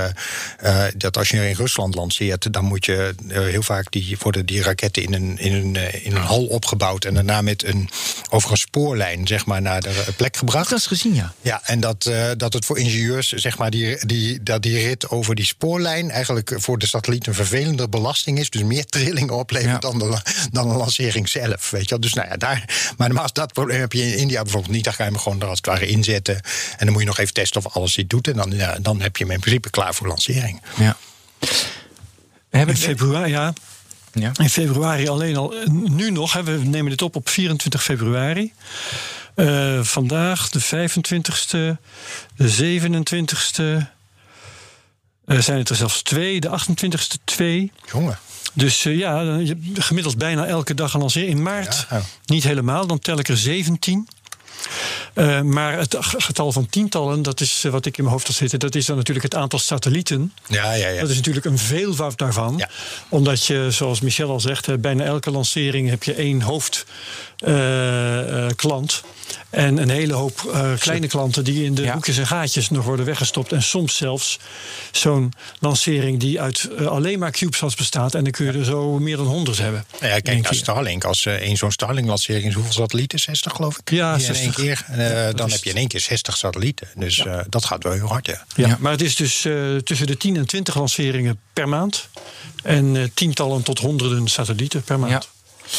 [SPEAKER 2] dat als je in Rusland lanceert, dan moet je heel vaak die, worden die raketten in een, in, een, in een hal opgebouwd. En daarna met een, over een spoorlijn zeg maar, naar de plek gebracht.
[SPEAKER 1] Dat is gezien, ja.
[SPEAKER 2] Ja, en dat, dat het voor ingenieurs, zeg maar, die, die, dat die rit over die spoorlijn eigenlijk voor de satelliet een vervelender belasting is. Dus meer trillingen oplevert
[SPEAKER 1] Ja.
[SPEAKER 2] dan, de, dan de lancering zelf. Weet je wel? Dus nou ja, daar. Maar als dat probleem heb je in India bijvoorbeeld niet. Dan ga je hem gewoon er als het ware inzetten. En dan moet je nog even testen of alles dit doet. En dan, ja, dan heb je hem in principe klaar voor lancering.
[SPEAKER 1] ja. We hebben
[SPEAKER 3] In februari, ja.
[SPEAKER 1] ja.
[SPEAKER 3] In februari alleen al, nu nog, hè, we nemen dit op op 24 februari. Eh, vandaag de 25ste, de 27ste. Er zijn het er zelfs twee, de 28ste twee.
[SPEAKER 2] Jongen.
[SPEAKER 3] Dus eh, ja, gemiddeld bijna elke dag een lancering. In maart
[SPEAKER 2] Ja.
[SPEAKER 3] niet helemaal, dan tel ik er 17. Eh, maar het getal van tientallen, dat is eh, wat ik in mijn hoofd had zitten, dat is dan natuurlijk het aantal satellieten.
[SPEAKER 2] Ja, ja, ja.
[SPEAKER 3] Dat is natuurlijk een veelvoud daarvan.
[SPEAKER 2] Ja.
[SPEAKER 3] Omdat je, zoals Michel al zegt, eh, bijna elke lancering heb je één hoofdklant. en een hele hoop eh, kleine klanten die in de
[SPEAKER 1] Ja.
[SPEAKER 3] hoekjes en gaatjes nog worden weggestopt. En soms zelfs zo'n lancering die uit eh, alleen maar CubeSats bestaat. En dan kun je er zo meer dan 100 hebben.
[SPEAKER 2] Ja, kijk naar. Starlink. Als eh één zo'n Starlink-lancering is, hoeveel satellieten? 60 geloof ik?
[SPEAKER 3] Ja,
[SPEAKER 2] Die in één
[SPEAKER 3] 60.
[SPEAKER 2] Keer. Eh, dan
[SPEAKER 3] is
[SPEAKER 2] heb je in één keer 60 satellieten. Dus eh, dat gaat wel heel hard, ja.
[SPEAKER 3] Ja,
[SPEAKER 1] Ja.
[SPEAKER 3] Maar het is dus eh, tussen de 10 en 20 lanceringen per maand. En eh, tientallen tot honderden satellieten per maand.
[SPEAKER 1] Ja.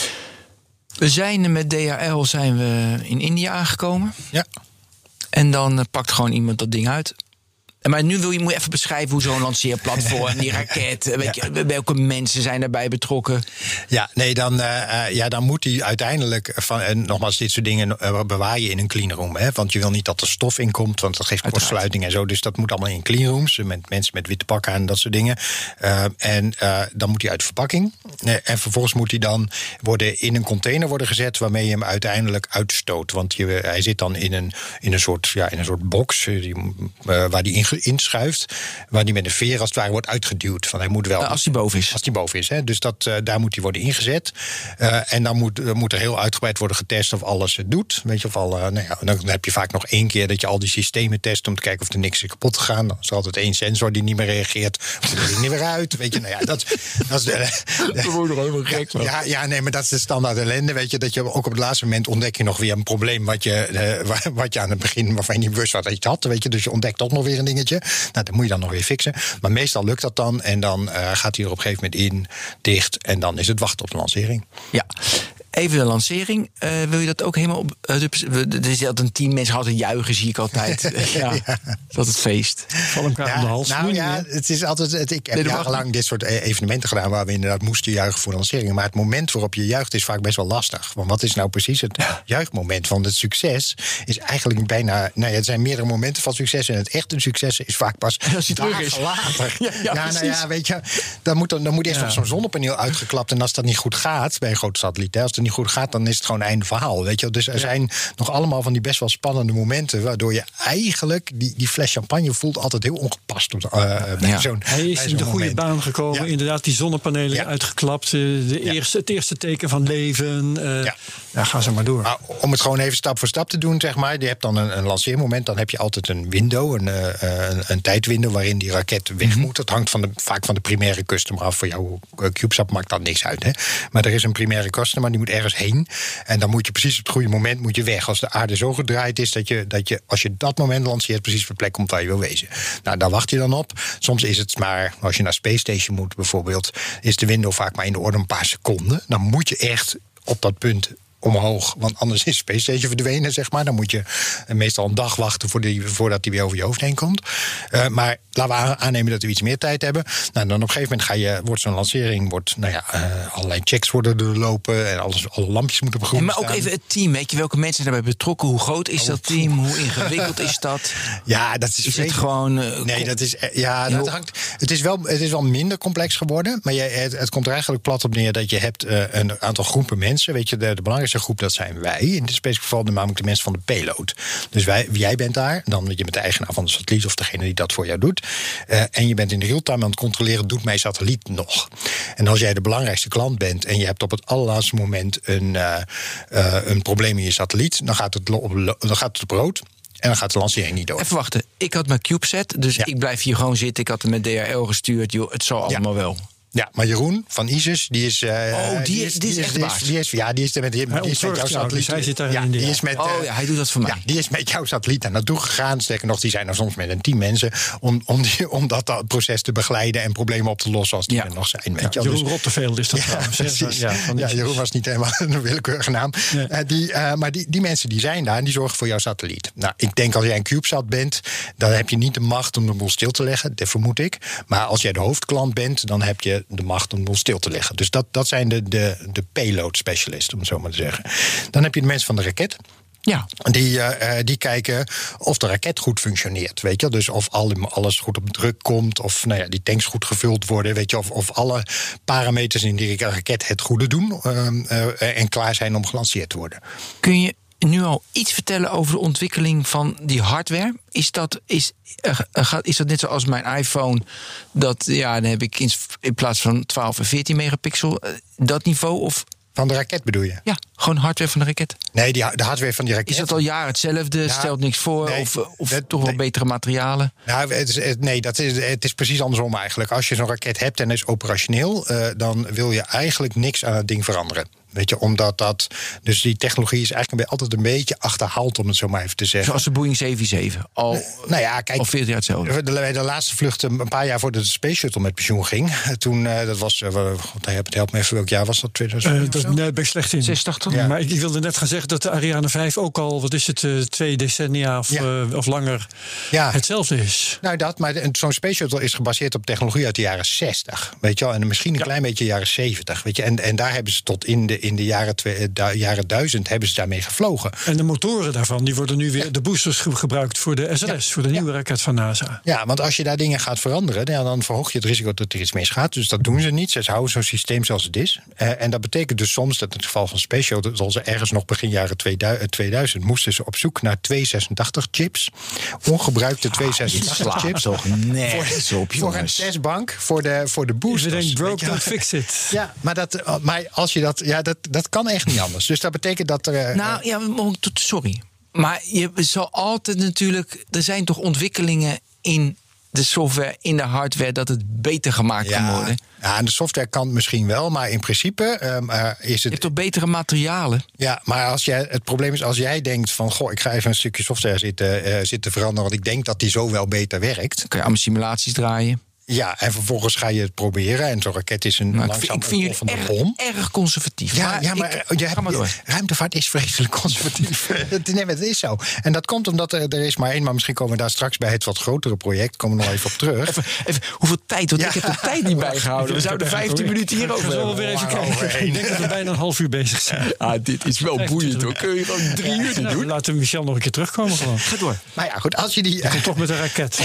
[SPEAKER 1] We zijn met DHL zijn we in India aangekomen.
[SPEAKER 2] Ja.
[SPEAKER 1] En dan pakt gewoon iemand dat ding uit. Maar nu wil je, moet je even beschrijven hoe zo'n lanceerplatform, die raket, eh, weet je, welke mensen zijn daarbij betrokken.
[SPEAKER 2] Ja, nee, dan, eh, eh, ja, dan moet hij uiteindelijk van. En nogmaals, dit soort dingen bewaar je in een cleanroom. Hè, want je wil niet dat er stof in komt, want dat geeft kortsluiting en zo. Dus dat moet allemaal in cleanrooms. Met mensen met witte pakken aan en dat soort dingen. En dan moet hij uit de verpakking. En vervolgens moet hij dan worden in een container worden gezet waarmee je hem uiteindelijk uitstoot. Want je, hij zit dan in een, in een, soort, ja, in een soort box die, waar die in, inschuift. Waar die met een veer als het ware wordt uitgeduwd. Van hij moet wel.
[SPEAKER 1] Eh, als die boven is.
[SPEAKER 2] Als die boven is. Hè? Dus dat, eh, daar moet die worden ingezet. Eh, en dan moet, eh, moet er heel uitgebreid worden getest of alles het doet. Weet je, of al, nou ja, dan heb je vaak nog één keer dat je al die systemen test om te kijken of er niks is kapot gegaan. Dan is er altijd één sensor die niet meer reageert. Moet er ding niet weer uit. Weet je, nou ja, dat, dat is de,
[SPEAKER 1] Dat wordt nog helemaal gek.
[SPEAKER 2] ja, ja, nee, maar dat is de standaard ellende. Weet je, dat je ook op het laatste moment ontdek je nog weer een probleem wat je, wa- wat je aan het begin waarvan je niet bewust was dat je het had. Weet je, dus je ontdekt toch nog weer een Nou, dat moet je dan nog weer fixen. Maar meestal lukt dat dan. En dan eh, gaat hij er op een gegeven moment in, dicht. En dan is het wachten op de lancering.
[SPEAKER 1] Ja. Even de lancering. Eh, wil je dat ook helemaal op. de- we- er is altijd een team mensen altijd juichen, zie ik altijd. ja. Dat het feest.
[SPEAKER 3] Val elkaar om de hals.
[SPEAKER 2] nou ja, het is altijd. Het, ik heb
[SPEAKER 1] Nee,
[SPEAKER 2] jarenlang dit soort e- evenementen gedaan waar we inderdaad moesten juichen voor lanceringen. Maar het moment waarop je juicht is vaak best wel lastig. Want wat is nou precies het juichmoment? Want het succes is eigenlijk bijna. Nou ja, het zijn meerdere momenten van succes. En het echte succes is vaak pas
[SPEAKER 1] Als hij terug
[SPEAKER 2] dagen
[SPEAKER 1] is.
[SPEAKER 2] later.
[SPEAKER 1] Ja, ja,
[SPEAKER 2] nou
[SPEAKER 1] precies.
[SPEAKER 2] ja, weet je, dan moet, er, dan moet eerst
[SPEAKER 1] Ja.
[SPEAKER 2] nog zo'n zonnepaneel uitgeklapt. En als dat niet goed gaat bij een grote satelliet, hè, als het niet niet goed gaat, dan is het gewoon einde verhaal. Weet je? wel. Dus er zijn nog allemaal van die best wel spannende momenten. waardoor je eigenlijk die, die fles champagne voelt altijd heel ongepast. Op, bij
[SPEAKER 1] Ja.
[SPEAKER 2] zo'n,
[SPEAKER 3] Hij is
[SPEAKER 2] bij
[SPEAKER 3] in de goede
[SPEAKER 2] moment.
[SPEAKER 3] baan gekomen.
[SPEAKER 2] Ja.
[SPEAKER 3] Inderdaad, die zonnepanelen
[SPEAKER 2] Ja.
[SPEAKER 3] uitgeklapt. eh, De
[SPEAKER 2] Ja.
[SPEAKER 3] eerste, het eerste teken van leven. eh
[SPEAKER 2] Ja.
[SPEAKER 3] ja. ga zo maar door.
[SPEAKER 2] Maar om het gewoon even stap voor stap te doen, zeg maar. Je hebt dan een, een lanceermoment, dan heb je altijd een window, een, eh, een, een tijdwindow waarin die raket weg
[SPEAKER 3] Mhm.
[SPEAKER 2] moet. Dat hangt van de, vaak van de primaire customer af. Voor jouw CubeSat maakt dat niks uit. Hè? Maar er is een primaire customer, die moet ergens heen. En dan moet je precies op het goede moment moet je weg. Als de aarde zo gedraaid is dat je, dat je als je dat moment lanceert, precies op de plek komt waar je wil wezen. Nou, daar wacht je dan op. Soms is het maar, als je naar Space Station moet bijvoorbeeld, is de window vaak maar in de orde een paar seconden. Dan moet je echt op dat punt omhoog. Want anders is Space Station verdwenen, zeg maar. Dan moet je meestal een dag wachten voor die, voordat die weer over je hoofd heen komt. Eh, maar laten we aan- aannemen dat we iets meer tijd hebben. Nou, dan op een gegeven moment ga je, wordt zo'n lancering... Wordt, nou ja, eh, allerlei checks worden doorlopen... en alles, alle lampjes moeten op groen
[SPEAKER 1] Ja, maar ook
[SPEAKER 2] staan.
[SPEAKER 1] even het team. Weet je welke mensen daarbij betrokken? Hoe groot is dat team? Hoe ingewikkeld is dat?
[SPEAKER 2] Ja, dat is,
[SPEAKER 1] Is het gewoon. eh,
[SPEAKER 2] Nee, dat is, eh, ja, dat hangt, het, is wel, het is wel minder complex geworden. Maar je, het, het komt er eigenlijk plat op neer dat je hebt een aantal groepen mensen. Weet je, de, de belangrijkste groep, dat zijn wij. In dit specifieke geval namelijk de mensen van de payload. Dus wij, jij bent daar. Dan je bent de eigenaar van de satelliet of degene die dat voor jou doet. Eh, en je bent in de real-time aan het controleren, doet mijn satelliet nog? En als jij de belangrijkste klant bent en je hebt op het allerlaatste moment een, eh, eh, een probleem in je satelliet, dan gaat het, dan gaat het op rood. En dan gaat de lancering niet door.
[SPEAKER 1] Even wachten. Ik had mijn CubeSat, dus
[SPEAKER 2] Ja.
[SPEAKER 1] ik blijf hier gewoon zitten. Ik had hem met DHL gestuurd. Joh, het zal allemaal wel.
[SPEAKER 2] Ja, maar Jeroen van ISIS, die is. eh,
[SPEAKER 1] Oh, die is- die is echt de baas.
[SPEAKER 2] Die is, ja, die is, met, die, die is met jouw
[SPEAKER 3] jou,
[SPEAKER 2] satelliet.
[SPEAKER 3] dus hij zit daar
[SPEAKER 2] ja,
[SPEAKER 3] in de-
[SPEAKER 2] die is met,
[SPEAKER 1] Oh
[SPEAKER 2] eh,
[SPEAKER 1] ja, hij doet dat voor mij.
[SPEAKER 2] Ja, die is met jouw satelliet daar naartoe gegaan. Sterker nog, die zijn er soms met een team mensen. Om, om, die, om dat, dat proces te begeleiden en problemen op te lossen als die
[SPEAKER 1] Ja.
[SPEAKER 2] er nog zijn. Weet
[SPEAKER 3] Ja,
[SPEAKER 2] je wel.
[SPEAKER 3] Jeroen
[SPEAKER 2] Dus-
[SPEAKER 3] Rotteveel is dat
[SPEAKER 2] ja, precies.
[SPEAKER 3] Ja, die-
[SPEAKER 2] Jeroen was niet helemaal een willekeurige naam.
[SPEAKER 3] Nee.
[SPEAKER 2] Eh, die, maar die, die mensen die zijn daar en die zorgen voor jouw satelliet. Nou, ik denk als jij een CubeSat bent, dan heb je niet de macht om de boel stil te leggen. Dat vermoed ik. Maar als jij de hoofdklant bent, dan heb je de macht om de boel stil te leggen. Dus dat, dat zijn de, de, de payload specialisten, om het zo maar te zeggen. Dan heb je de mensen van de raket.
[SPEAKER 1] Ja.
[SPEAKER 2] Die, eh, eh, die kijken of de raket goed functioneert. Weet je? Dus of al, alles goed op druk komt. Of nou ja, die tanks goed gevuld worden. Weet je? Of, of alle parameters in die raket het goede doen. ehm, eh, en klaar zijn om gelanceerd te worden.
[SPEAKER 1] Kun je nu al iets vertellen over de ontwikkeling van die hardware? Is dat, is, eh, eh, is dat net zoals mijn iPhone? Dat, ja, dan heb ik in, plaats van 12 en 14 megapixel eh, dat niveau? Of
[SPEAKER 2] Van de raket bedoel je?
[SPEAKER 1] ja, gewoon hardware van de raket?
[SPEAKER 2] Nee, die, de hardware van die raket.
[SPEAKER 1] Is dat al jaren hetzelfde?
[SPEAKER 2] Ja,
[SPEAKER 1] Stelt niks voor?
[SPEAKER 2] nee,
[SPEAKER 1] of of
[SPEAKER 2] dat-
[SPEAKER 1] toch wel
[SPEAKER 2] nee.
[SPEAKER 1] betere materialen?
[SPEAKER 2] Nou, het is, nee, dat is, het is precies andersom eigenlijk. Als je zo'n raket hebt en is operationeel, dan wil je eigenlijk niks aan het ding veranderen. Weet je, omdat dat. Dus die technologie is eigenlijk altijd een beetje achterhaald, om het zo maar even te zeggen.
[SPEAKER 1] Zoals de Boeing 747. Al,
[SPEAKER 2] Nou ja, kijk.
[SPEAKER 1] al 14 jaar hetzelfde.
[SPEAKER 2] De, de, de laatste vlucht, een paar jaar voordat de Space Shuttle met pensioen ging. Toen, eh, dat was, eh, God, het helpt me even, welk jaar was dat?
[SPEAKER 3] Eh,
[SPEAKER 2] 2000?
[SPEAKER 3] dat, nee, ben ik slecht in.
[SPEAKER 1] 86?
[SPEAKER 2] Ja.
[SPEAKER 3] Maar ik, ik wilde net gaan zeggen dat de Ariane 5 ook al, wat is het, eh, twee decennia of,
[SPEAKER 2] Ja.
[SPEAKER 3] eh, of langer
[SPEAKER 2] Ja.
[SPEAKER 3] hetzelfde is.
[SPEAKER 2] Nou, dat, maar zo'n Space Shuttle is gebaseerd op technologie uit de jaren 60. Weet je wel, en misschien een klein beetje jaren 70. Weet je, en, en daar hebben ze tot in de, in de jaren, twee, eh, du- jaren 1000 hebben ze daarmee gevlogen.
[SPEAKER 3] En de motoren daarvan, die worden nu weer, de boosters ge- gebruikt voor de SLS, voor de nieuwe raket van NASA.
[SPEAKER 2] Ja, want als je daar dingen gaat veranderen, ja, dan verhoog je het risico dat er iets misgaat. Dus dat doen ze niet. Ze houden zo'n systeem zoals het is. Eh, en dat betekent dus soms dat in het geval van Space Shuttle, zoals ze ergens nog begin jaren 2000, 2000 moesten ze op zoek naar 286 chips. Ongebruikte 286 chips.
[SPEAKER 1] toch nergens op,
[SPEAKER 2] Voor een testbank voor de, voor de boosters.
[SPEAKER 3] broke, don't fix it.
[SPEAKER 2] Ja, maar, dat, maar als je dat, ja, dat, dat kan echt niet anders. Dus dat betekent dat er. eh,
[SPEAKER 1] Nou ja, sorry. Maar je zal altijd natuurlijk. Er zijn toch ontwikkelingen in de software, in de hardware, dat het beter gemaakt kan worden.
[SPEAKER 2] ja, aan de softwarekant misschien wel, maar in principe ehm, eh, is
[SPEAKER 1] Je
[SPEAKER 2] het.
[SPEAKER 1] hebt toch betere materialen?
[SPEAKER 2] Ja, maar als jij, het probleem is als jij denkt van... goh, ik ga even een stukje software zitten, eh, zitten veranderen... want ik denk dat die zo wel beter werkt.
[SPEAKER 1] Dan kan je allemaal simulaties draaien.
[SPEAKER 2] Ja, en vervolgens ga je het proberen. En zo'n raket is een
[SPEAKER 1] Maar ik,
[SPEAKER 2] langzaam
[SPEAKER 1] vind, ik vind jullie
[SPEAKER 2] ontploffende
[SPEAKER 1] erg, conservatief.
[SPEAKER 2] Ja,
[SPEAKER 1] maar
[SPEAKER 2] ja, maar
[SPEAKER 1] ik,
[SPEAKER 2] je hebt,
[SPEAKER 1] maar door.
[SPEAKER 2] ruimtevaart is vreselijk conservatief. Nee, maar het is zo. En dat komt omdat er, er is maar één... maar misschien komen we daar straks bij het wat grotere project... komen we nog even op terug.
[SPEAKER 1] Even, even, hoeveel tijd? Want
[SPEAKER 2] Ja.
[SPEAKER 1] ik heb de tijd niet bijgehouden. We zouden 15 minuten
[SPEAKER 3] Ik
[SPEAKER 1] hierover hebben.
[SPEAKER 3] weer even kijken. Ik denk dat we bijna een half uur bezig zijn.
[SPEAKER 1] Ah, dit is wel boeiend hoor. Kun je gewoon drie uur dit
[SPEAKER 3] Nou,
[SPEAKER 1] doen?
[SPEAKER 3] laten we Michel nog een keer terugkomen gewoon.
[SPEAKER 1] Ga door.
[SPEAKER 2] Maar ja, goed, als je die...
[SPEAKER 3] Toch met een raket.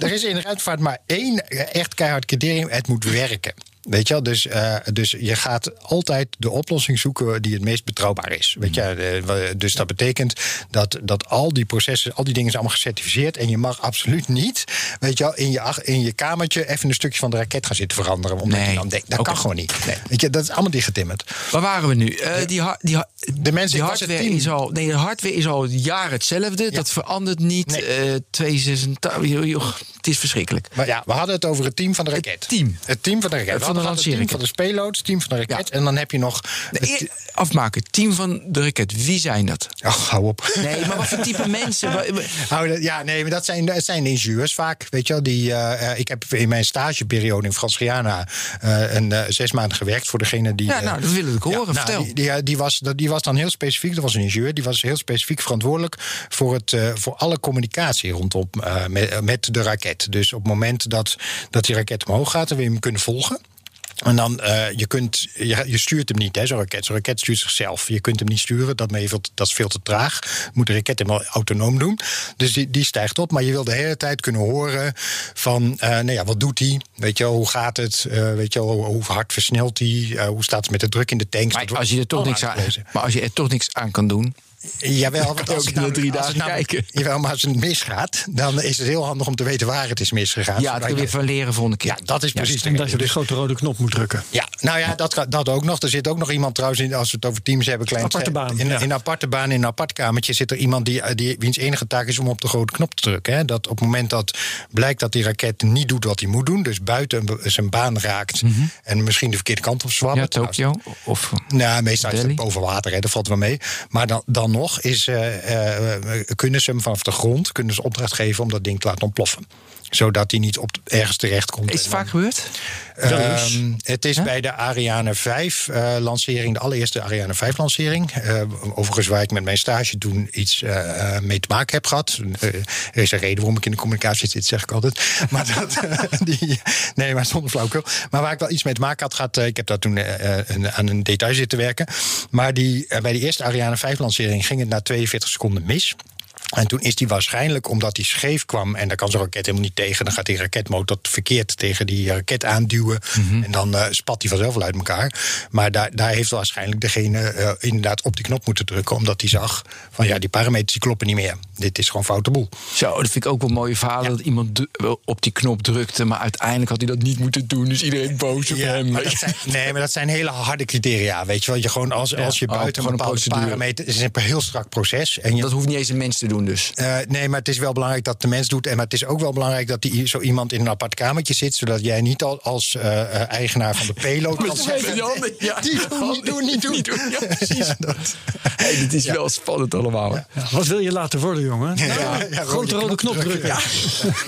[SPEAKER 2] Er is in de ruimtevaart maar één echt keihard criterium. Het moet werken. Weet je wel? Dus, eh, dus je gaat altijd de oplossing zoeken die het meest betrouwbaar is. Weet je? Eh, wa- dus dat betekent dat, dat al die processen, al die dingen zijn allemaal gecertificeerd. En je mag absoluut niet, weet je wel, in je, in je kamertje even een stukje van de raket gaan zitten veranderen. Omdat
[SPEAKER 1] Nee,
[SPEAKER 2] je dan denkt, dat kan gewoon niet.
[SPEAKER 1] Nee.
[SPEAKER 2] Weet je, dat is allemaal dichtgetimmerd.
[SPEAKER 1] Waar waren we nu? Eh, die, die,
[SPEAKER 2] De mensen,
[SPEAKER 1] die hardware is al. Nee, de hardware is al jaren hetzelfde. Dat verandert niet.
[SPEAKER 2] Nee.
[SPEAKER 1] Eh 286. joh, joh, het is verschrikkelijk.
[SPEAKER 2] Maar ja, we hadden het over het team van de raket.
[SPEAKER 1] Het team.
[SPEAKER 2] Het team van de raket.
[SPEAKER 1] Eh,
[SPEAKER 2] Het team van de payloads, team van de raket.
[SPEAKER 1] Ja.
[SPEAKER 2] En dan heb je nog...
[SPEAKER 1] Nee, eer- afmaken. Team van de raket. Wie zijn dat?
[SPEAKER 2] Oh, hou op.
[SPEAKER 1] Nee, maar wat voor type mensen?
[SPEAKER 2] Oh, ja, nee, maar dat zijn, dat zijn de ingenieurs vaak. Weet je wel, die, eh, eh, ik heb in mijn stageperiode in Frans Guyana eh, een zes maanden gewerkt voor degene die.
[SPEAKER 1] Ja, nou, dat wil ik horen.
[SPEAKER 2] nou,
[SPEAKER 1] Vertel.
[SPEAKER 2] Die, die, die was, dat- die was dan heel specifiek, dat was een ingenieur, die was heel specifiek verantwoordelijk voor, het, voor alle communicatie rondom met, met de raket. Dus op het moment dat, dat die raket omhoog gaat, dan wil je hem kunnen volgen. En dan, eh, je, kunt, je, je stuurt hem niet, hè, zo'n raket. Zo'n raket stuurt zichzelf. Je kunt hem niet sturen, dat, veel te- dat is veel te traag. Moet de raket helemaal autonoom doen. Dus die, die stijgt op, maar je wil de hele tijd kunnen horen van... eh, nou ja, wat doet hij? Weet je wel, hoe gaat het? Eh, weet je wel, hoe, hard versnelt hij? Hoe staat het met de druk in de tanks?
[SPEAKER 1] Maar als, je er toch niks aan, maar als je er toch niks aan kan doen.
[SPEAKER 2] Jawel, want als
[SPEAKER 1] ook
[SPEAKER 2] namelijk-
[SPEAKER 1] drie
[SPEAKER 2] als het
[SPEAKER 1] dagen
[SPEAKER 2] namelijk-
[SPEAKER 1] kijken.
[SPEAKER 2] Jawel, maar als het misgaat, dan is het heel handig om te weten waar het is misgegaan.
[SPEAKER 1] Ja, dat kun je weer van leren volgende keer.
[SPEAKER 2] Ja, dat is precies
[SPEAKER 3] En dat je de grote rode knop moet drukken.
[SPEAKER 2] Ja, nou ja, dat, dat ook nog. Er zit ook nog iemand trouwens, in, als we het over teams hebben, klein
[SPEAKER 3] Aparte baan,
[SPEAKER 2] In,
[SPEAKER 3] ja.
[SPEAKER 2] in een aparte baan, in een apart kamertje, zit er iemand die, die, wiens enige taak is om op de grote knop te drukken. Hè. Dat op het moment dat blijkt dat die raket niet doet wat hij moet doen, dus buiten zijn baan raakt en misschien de verkeerde kant op zwabbert.
[SPEAKER 1] Mhm. Ja, Tokio. Of,
[SPEAKER 2] Nou, meestal is
[SPEAKER 1] Delhi?
[SPEAKER 2] het boven water, hè, dat valt wel mee. Maar dan, dan is, eh, eh, kunnen ze hem vanaf de grond kunnen ze opdracht geven om dat ding te laten ontploffen. Zodat hij niet op ergens terecht komt.
[SPEAKER 1] is het vaak gebeurd?
[SPEAKER 2] Ehm, het is bij de Ariane 5 eh, lancering, de allereerste Ariane 5 lancering. Eh, overigens waar ik met mijn stage toen iets eh, eh, mee te maken heb gehad. Eh, er is een reden waarom ik in de communicatie zit, zeg ik altijd. Maar dat, die, nee, maar zonder flauwkul. Maar waar ik wel iets mee te maken had gehad, eh, ik heb daar toen een- aan een detail zitten werken. Maar die, bij die eerste Ariane 5 lancering ging het na 42 seconden mis. En toen is die waarschijnlijk, omdat die scheef kwam... en daar kan zo'n raket helemaal niet tegen... dan gaat die raketmotor verkeerd tegen die raket aanduwen... en dan eh, spat die vanzelf wel uit elkaar. Maar daar, daar heeft waarschijnlijk degene eh, inderdaad op die knop moeten drukken... omdat hij zag van ja, die parameters die kloppen niet meer. Dit is gewoon foute boel.
[SPEAKER 1] Zo, dat vind ik ook wel mooie verhalen. Dat iemand op die knop drukte. Maar uiteindelijk had hij dat niet moeten doen. Dus iedereen boos op hem.
[SPEAKER 2] maar dat zijn, nee, maar dat zijn hele harde criteria. Weet je wel, je gewoon als, als je
[SPEAKER 1] Oh,
[SPEAKER 2] buiten
[SPEAKER 1] gewoon
[SPEAKER 2] een bepaalde parameter... Het is een heel strak proces. En je,
[SPEAKER 1] Dat hoeft niet eens een mens te doen dus.
[SPEAKER 2] Eh, nee, maar het is wel belangrijk dat de mens doet. En maar het is ook wel belangrijk dat die, zo iemand in een apart kamertje zit. Zodat jij niet al als eh, eh, eigenaar van de payload kan zeggen.
[SPEAKER 1] Ja,
[SPEAKER 2] Die doen, niet doen, niet doen.
[SPEAKER 1] Niet doen, ja, precies.
[SPEAKER 2] Ja, dat-
[SPEAKER 1] Hey, dit is wel spannend allemaal.
[SPEAKER 3] wat wil je laten worden, jongen?
[SPEAKER 2] ja,
[SPEAKER 3] Grote rode knop drukken.
[SPEAKER 2] Ja.